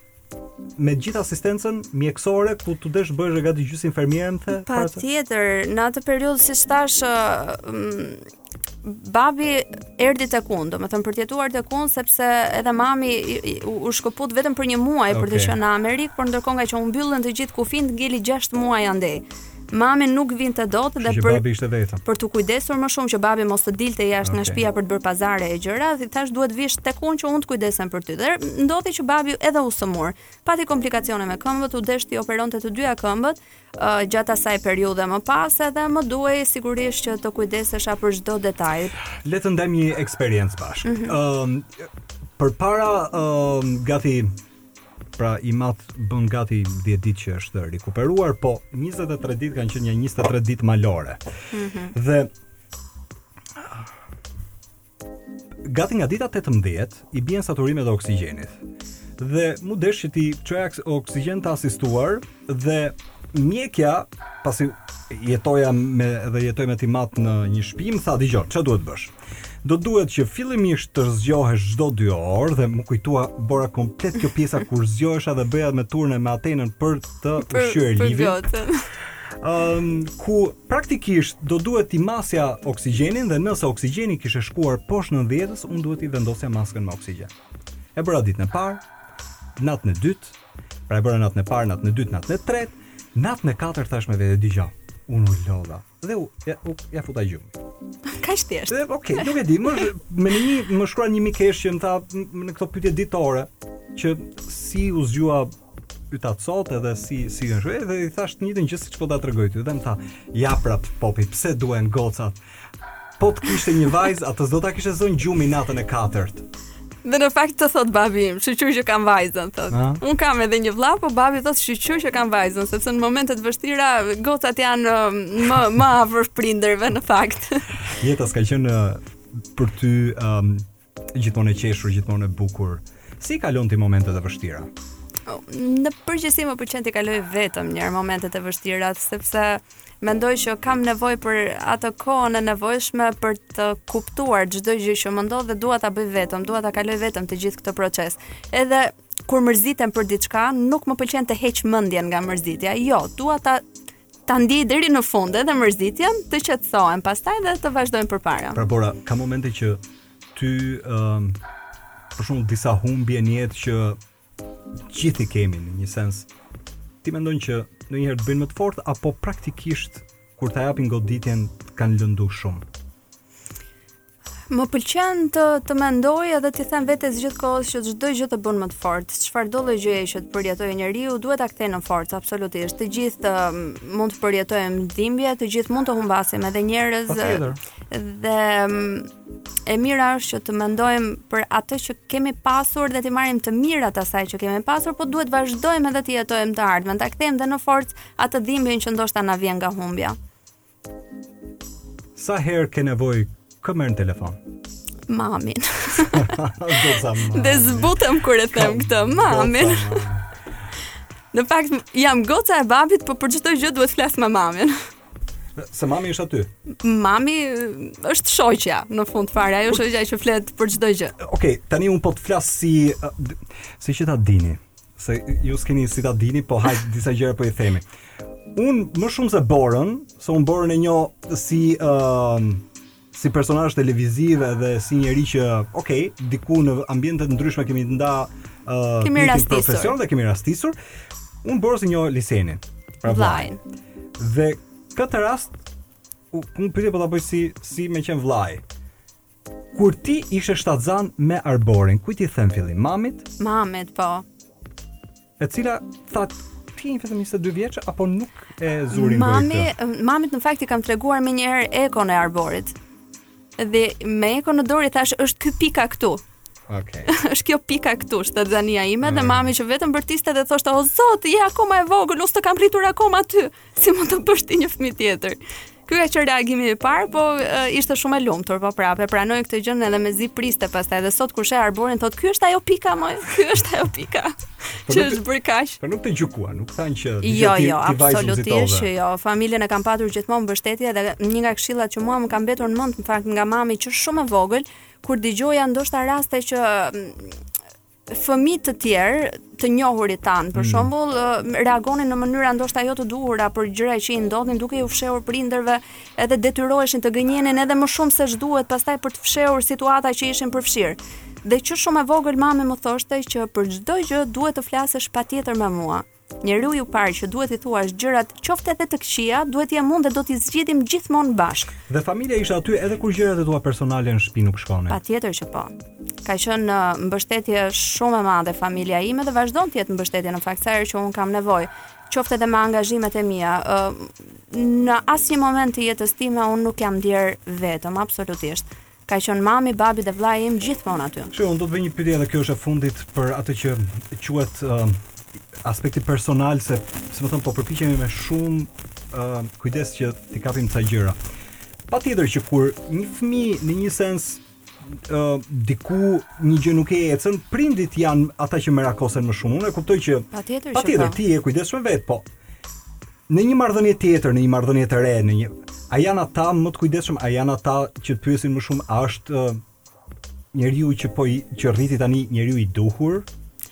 Speaker 1: me gjithë asistencën mjekësore ku t'u desh të bëheshe gati gjysmë infermiere.
Speaker 2: Patjetër, në atë periudhë siç thashë babi erdhi tek unë, domethënë për të jetuar tek unë sepse edhe mami u, u shkëput vetëm për një muaj okay. për të qenë në Amerikë, por ndërkohë nga që u mbyllën të gjithë kufijtë ngeli 6 muaj andej. Mami nuk vinte dot dhe
Speaker 1: për babi ishte vetëm.
Speaker 2: Për t'u kujdesur më shumë që babi mos të dilte jashtë okay. nga shtëpia për të bërë pazare e gjëra, i thashë duhet të vish tek unë që unë të kujdesem për ty. Dhe ndodhi që babi edhe u sëmur. Pati komplikacione me këmbët, u desh t'i operonte të dyja këmbët uh, gjatë asaj periudhe më pas edhe më duhej sigurisht që të kujdesesha për çdo detaj.
Speaker 1: Le të ndajmë një eksperiencë bashkë. Ëm mm -hmm. uh, përpara uh, gati Pra im atë bën gati 10 ditë që është rikuperuar, po 23 ditë kanë qenë një 23 ditë malore. Mm -hmm. Dhe gati nga dita 18 i bien saturimet e oksigjenit. Dhe m'u desh që t'i çoja oksigjen të asistuar dhe mjekja pasi jetoja me dhe jetoj me tim atë në një shtëpi më tha dëgjo ça duhet të bësh Do duhet që fillimisht të zgjohesh çdo 2 orë dhe më kujtua bora komplet kjo pjesa kur zgjohesha dhe bëja me turne me Atenën për të ushqyer Livin. Um, ku praktikisht do duhet t'i masja oksigjenin dhe nëse oksigjeni kishte shkuar poshtë nëntëdhjetës, unë duhet t'i vendosja maskën me oksigjen. E bëra ditën e parë, natën e dytë, pra e bëra natën e parë, natën e dytë, natën e tretë, natën e katër thashë me vete dëgjo. Unë u lodha. Dhe u, ja, u, ia futa gjumit.
Speaker 2: Ka shtesht.
Speaker 1: Dhe, ok, nuk e di, më, me një, më shkrua një mikesh që më tha në këto pyetje ditore, që si u zgjua pyta sot edhe si si është edhe i thashë të njëjtën gjë siç po ta tregoj ty dhe më tha ja pra Popi pse duhen gocat po të kishte një vajzë atë s'do ta kishte zënë gjumi natën e katërt
Speaker 2: Dhe në fakt thotë babi im, shqyr që kam vajzën, thotë.
Speaker 1: Ah.
Speaker 2: Unë kam edhe një vlla, po babi thotë shqyr që kam vajzën, sepse në momentet e vështira gocat janë um, më më afër prindërve në fakt.
Speaker 1: Jeta s'ka qenë uh, për ty um, gjithmonë e qeshur, gjithmonë e bukur. Si i kalon ti momentet e vështira?
Speaker 2: në përgjithësi më pëlqen t'i kaloj vetëm njëherë momentet e vështira sepse Mendoj që kam nevojë për atë kohën e nevojshme për të kuptuar çdo gjë që më ndodh dhe dua ta bëj vetëm, dua ta kaloj vetëm të gjithë këtë proces. Edhe kur mërzitem për diçka, nuk më pëlqen të heq mendjen nga mërzitja. Jo, dua ta ta ndjej deri në fund edhe mërzitjen, të qetësohem pastaj dhe të vazhdojmë përpara.
Speaker 1: Pra Bora, ka momente që ty ëm um, për shembull disa humbje në jetë që Të gjithë i kemi në një sens. Ti mendon që ndonjëherë të bëjnë më të fortë apo praktikisht kur ta japin goditjen të kanë lëndu shumë?
Speaker 2: Më pëlqen të të mendoj edhe t'i them vetes gjithë kohës që çdo gjë të bën më të fortë. Çfarëdo lloj gjëje që të përjetojë njeriu, duhet ta kthejë në forcë absolutisht. Të gjithë um, mund të përjetojmë dhimbje, të gjithë mund të humbasim edhe njerëz. Dhe um, e mira është që të mendojmë për atë që kemi pasur dhe t'i marrim të mirat asaj që kemi pasur, po duhet të vazhdojmë edhe të jetojmë të ardhmen, ta kthejmë dhe në forcë atë dhimbjen që ndoshta na vjen nga humbja.
Speaker 1: Sa herë ke nevojë kë merr në telefon?
Speaker 2: Mamin. Dhe zbutem kur e them këtë, mamin. Në fakt jam goca e babit, po për çdo gjë duhet të flas me mamin.
Speaker 1: Se mami është aty.
Speaker 2: Mami është shoqja në fund fare, ajo është shoqja që flet për çdo gjë.
Speaker 1: Okej, okay, tani unë po të flas si si që ta dini, se ju s'keni si ta dini, po hajt disa gjëra po i themi. Unë më shumë se Borën, se unë Borën e njoh si ë uh, si personazh televiziv edhe si njeri që, ok, diku në ambiente të ndryshme kemi ndarë uh,
Speaker 2: kemi
Speaker 1: profesion dhe kemi rastisur. Unë bëra si një lisenin. Pra
Speaker 2: vllajin.
Speaker 1: Dhe këtë rast unë këtë pyetje po ta bëj si si me qen vllai. Kur ti ishe shtatzan me Arborin, kujt i the në fillim? Mamit?
Speaker 2: Mamit, po.
Speaker 1: e cila tha ti je vetëm 22 vjeç apo nuk e zuri
Speaker 2: me
Speaker 1: mamin
Speaker 2: mamit në fakt i kam treguar menjëherë ekon e arborit dhe me ekon në dorë i thashë është ky pika këtu
Speaker 1: Okay.
Speaker 2: është kjo pika këtu, shtatzënia ime dhe mm. mami që vetëm bërtiste dhe thoshte o zot, je akoma e vogël, unë s'të kam rritur akoma ty. Si mund të bësh ti një fëmijë tjetër? Ky ka qenë reagimi i parë, po uh, ishte shumë e lumtur, po prapë e pranoi këtë gjë edhe me zi priste pastaj edhe sot kur sheh arborin thotë ky është ajo pika më, ky është ajo pika.
Speaker 1: Po
Speaker 2: që është bërë kaq.
Speaker 1: Po nuk të gjykuan, nuk thanë që dije
Speaker 2: jo,
Speaker 1: ti
Speaker 2: jo,
Speaker 1: ti vajzë
Speaker 2: absolutisht që jo. Familjen e kam patur gjithmonë mbështetje dhe një nga këshillat që mua më kanë mbetur në mend në fakt nga mami që shumë e vogël kur dëgjoja ndoshta raste që fëmijë të tjerë të njohurit tanë, për mm. shembull, reagonin në mënyra ndoshta jo të duhura për gjëra që i ndodhnin duke iu fshehur prindërve, edhe detyroheshin të gënjenin edhe më shumë se ç'duhet pastaj për të fshehur situata që ishin përfshirë. Dhe që shumë e vogël mami më thoshte që për çdo gjë duhet të flasësh patjetër me mua. Njeriu i parë që duhet t'i thuash gjërat, qoftë edhe të këqija, duhet të jem unë dhe do t'i zgjidhim gjithmonë bashkë.
Speaker 1: Dhe familja ishte aty edhe kur gjërat e tua personale në shtëpi nuk shkonin.
Speaker 2: Patjetër që po. Ka qenë uh, mbështetje shumë e madhe familja ime dhe vazhdon të jetë mbështetje në fakt sa herë që unë kam nevojë, qoftë edhe me angazhimet e mia. Uh, në asnjë moment të jetës time unë nuk jam ndier vetëm, absolutisht. Ka qenë mami, babi dhe vllai im gjithmonë aty.
Speaker 1: Shë, unë do të bëj një pyetje dhe kjo është e fundit për atë që quhet uh, aspekti personal se siç më thonë po përpiqemi me shumë uh, kujdes që t'i kapim ca gjëra. Patjetër që kur një fëmijë në një sens uh, diku një gjë nuk i ecën, prindit janë ata që merakosen më shumë. Unë e kuptoj që
Speaker 2: patjetër që
Speaker 1: patjetër
Speaker 2: po.
Speaker 1: ti je e kujdesshme vet, po. Në një marrëdhënie tjetër, në një marrëdhënie të re, në një a janë ata më të kujdesshëm, a janë ata që të pyesin më shumë, a është njeriu që po i që rri ti tani njeriu i duhur,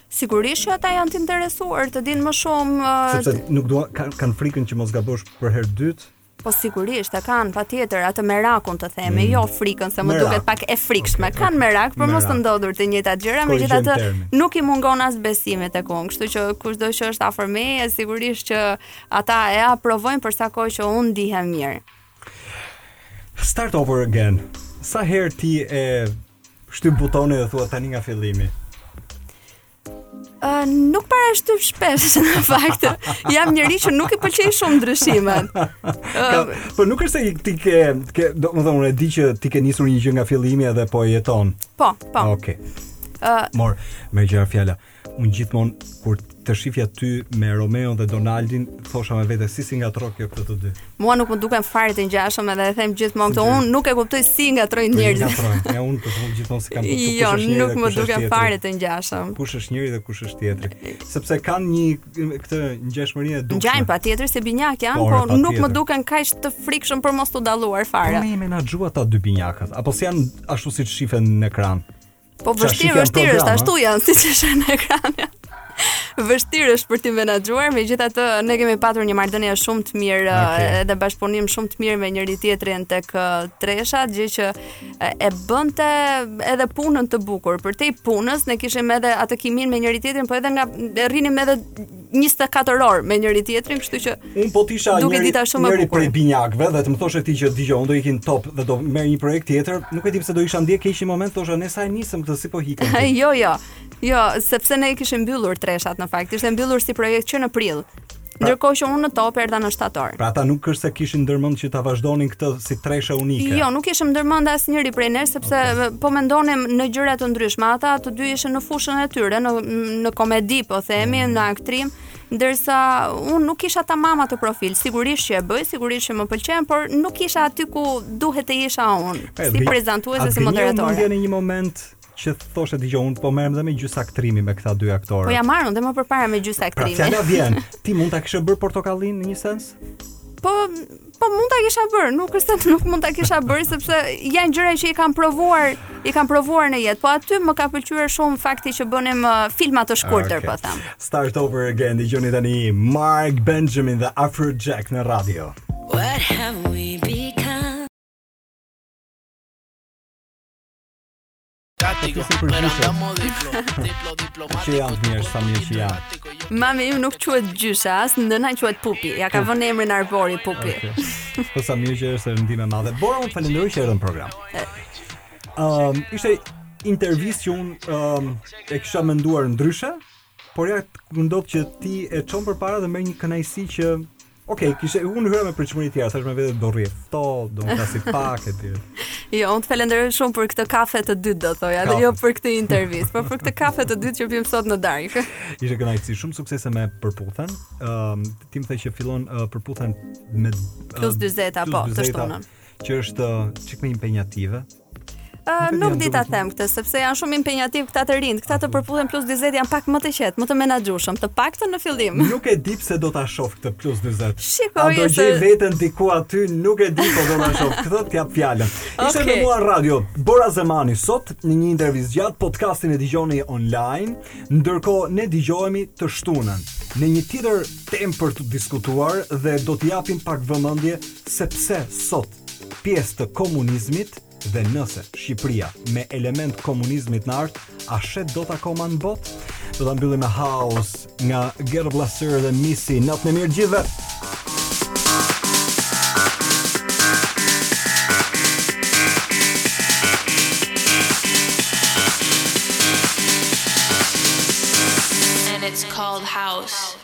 Speaker 2: sigurisht që ata janë të interesuar të dinë më shumë uh,
Speaker 1: sepse nuk dua kanë kanë frikën që mos gabosh për herë të dytë.
Speaker 2: Po sigurisht e kanë patjetër atë merakun të themi, mm. jo frikën se më
Speaker 1: merak.
Speaker 2: duket pak e frikshme.
Speaker 1: Okay.
Speaker 2: Kanë merak për mos të ndodhur të njëjtat gjëra, megjithatë nuk i mungon as besimi tek unë. Kështu që kushdo që është afër meje, sigurisht që ata e aprovojnë për sa kohë që unë ndihem mirë.
Speaker 1: Start over again. Sa herë ti e shtyp butonin dhe thua tani nga fillimi?
Speaker 2: Uh, nuk para shtyp shpesh në fakt. Jam njeri që nuk i pëlqej shumë ndryshimet.
Speaker 1: Uh, po nuk është se ti ke, ke dua të them e di që ti ke nisur një gjë nga fillimi edhe po e jeton.
Speaker 2: Po, po.
Speaker 1: Okej. Okay.
Speaker 2: Uh,
Speaker 1: Mor, me gjëra fjala. Unë gjithmonë kur të shifja ty me Romeo dhe Donaldin, thosha me vete si s'i ngatërron kjo këta të dy.
Speaker 2: Mua nuk më duken fare të ngjashëm edhe e them gjithmonë këtë. Unë nuk e kuptoj si i
Speaker 1: ngatërrojnë
Speaker 2: njerëzit.
Speaker 1: Ja unë për shkak gjithmonë s'i kam kuptuar.
Speaker 2: Jo, nuk më duken fare të ngjashëm.
Speaker 1: Kush është njëri dhe kush është tjetri? Sepse kanë një këtë ngjashmëri e dukshme.
Speaker 2: Ngjajnë patjetër se binjakë janë,
Speaker 1: por
Speaker 2: po nuk më duken kaq të frikshëm për mos të dalluar fare.
Speaker 1: Po me i menaxhu ata dy binjakët, apo si janë ashtu siç shifen në ekran?
Speaker 2: Po vështirë, vështirë është, ashtu janë, siç i sheh në ekran Vështirë është për t'i menaxhuar, megjithatë ne kemi patur një marrëdhënie shumë të mirë okay. Edhe bashkëpunim shumë të mirë me njëri tjetrin tek eh, Tresha, gjë që eh, e bënte edhe punën të bukur. Përtej punës ne kishim edhe atë kiminë me njëri tjetrin, po edhe nga që rrinim edhe 24 orë me njëri tjetrin, kështu që
Speaker 1: unë po të
Speaker 2: isha
Speaker 1: njëri,
Speaker 2: shumë bukur,
Speaker 1: njëri prej binjakëve dhe të më thoshe ti që dëgjoj, unë do iki në Top dhe do marr një projekt tjetër, nuk e di pse do isha ndjerë keq një moment, thosha ne sa e nisëm këtë si po ikën.
Speaker 2: jo, jo. Jo, sepse ne kishim mbyllur Treshën në fakt, ishte mbyllur si projekt që në prill. Pra- Ndërkohë që unë në Top erdha në shtator.
Speaker 1: Pra ata nuk është se kishin ndërmend që ta vazhdonin këtë si treshe unike.
Speaker 2: Jo, nuk kishim ndërmend asnjëri prej nesh sepse okay. po mendonim në gjëra të ndryshme. Ata të Dy ishin në fushën e tyre, në, në komedi, po themi, në aktrim, ndërsa unë nuk isha tamam atë profil, sigurisht që e bëj, sigurisht që më pëlqen, por nuk isha aty ku duhet të isha unë,
Speaker 1: e,
Speaker 2: si prezantuese, si moderatore.
Speaker 1: A pati një moment që thoshe dëgjoj unë po merrem dhe me gjysmë aktrimi me këta dy aktorë.
Speaker 2: Po jam marrë dhe më përpara me
Speaker 1: gjysmë
Speaker 2: aktrimi.
Speaker 1: Pra fjala vjen, ti mund ta kishe bërë Portokallinë në një sens?
Speaker 2: Po Po mund ta kisha bërë, nuk është se nuk mund ta kisha bërë sepse janë gjëra që i kam provuar, i kam provuar në jetë. Po aty më ka pëlqyer shumë fakti që bënim uh, filma të shkurtër,
Speaker 1: okay.
Speaker 2: po themi.
Speaker 1: Start over again, dëgjoni tani Mark Benjamin dhe Afrojack në radio.
Speaker 3: What have we become?
Speaker 4: Ti si për gjyshe
Speaker 1: Që janë të njërës familje që janë
Speaker 2: Mami im nuk quhet gjyshe as nëna, quhet Pupi Ia ka vënë emrin Arbori Pupi
Speaker 1: Po sa mirë që është e re, ndihmë e madhe Bora unë të falenderoj që erdhe në program um, Ishte intervistë që unë um, E kisha menduar ndryshe Por ja që ndodh që ti e çon përpara Dhe merr një kënaqësi që Ok, kishe unë hyra me pritshmëri të tjera, thashë me vete do rrijë ftohtë, do të ngasë pak e të tjera.
Speaker 2: Jo, unë të falenderoj shumë për këtë kafe të dytë do thoja, dhe jo për këtë intervistë, por për këtë kafe të dytë që pim sot në darkë.
Speaker 1: Ishte kënaqësi, shumë suksese me Përputhen. Ëm, um, ti më the që fillon uh, Përputhen me
Speaker 2: uh,
Speaker 1: plus
Speaker 2: 40 apo të shtunën.
Speaker 1: që është çik më impenjative.
Speaker 2: Uh,
Speaker 1: nuk di
Speaker 2: ta them këtë sepse janë shumë impenjativ këta të rinjtë, këta te Përputhen plus 40 janë pak më të qetë, më të menaxhueshëm, të paktën në fillim.
Speaker 1: Nuk e di pse do ta shoh këtë plus 40.
Speaker 2: Shikoje
Speaker 1: se do gjesh veten diku aty, nuk e di po do ta shoh këtë, të jap fjalën. Ishte okay. në Muar Radio, Bora Zemani sot në një intervistë gjatë podcastin e dëgjoni online, ndërkohë ne dëgjohemi të shtunën në një tjetër temë për të diskutuar dhe do të japim pak vëmendje Sepse sot pjesë të komunizmit dhe nëse Shqipëria me element komunizmit në art, a shet dot akoma në botë? Do ta mbyllim me House nga Gerard Blaster dhe Missy, natën e mirë gjithëve. And it's called House.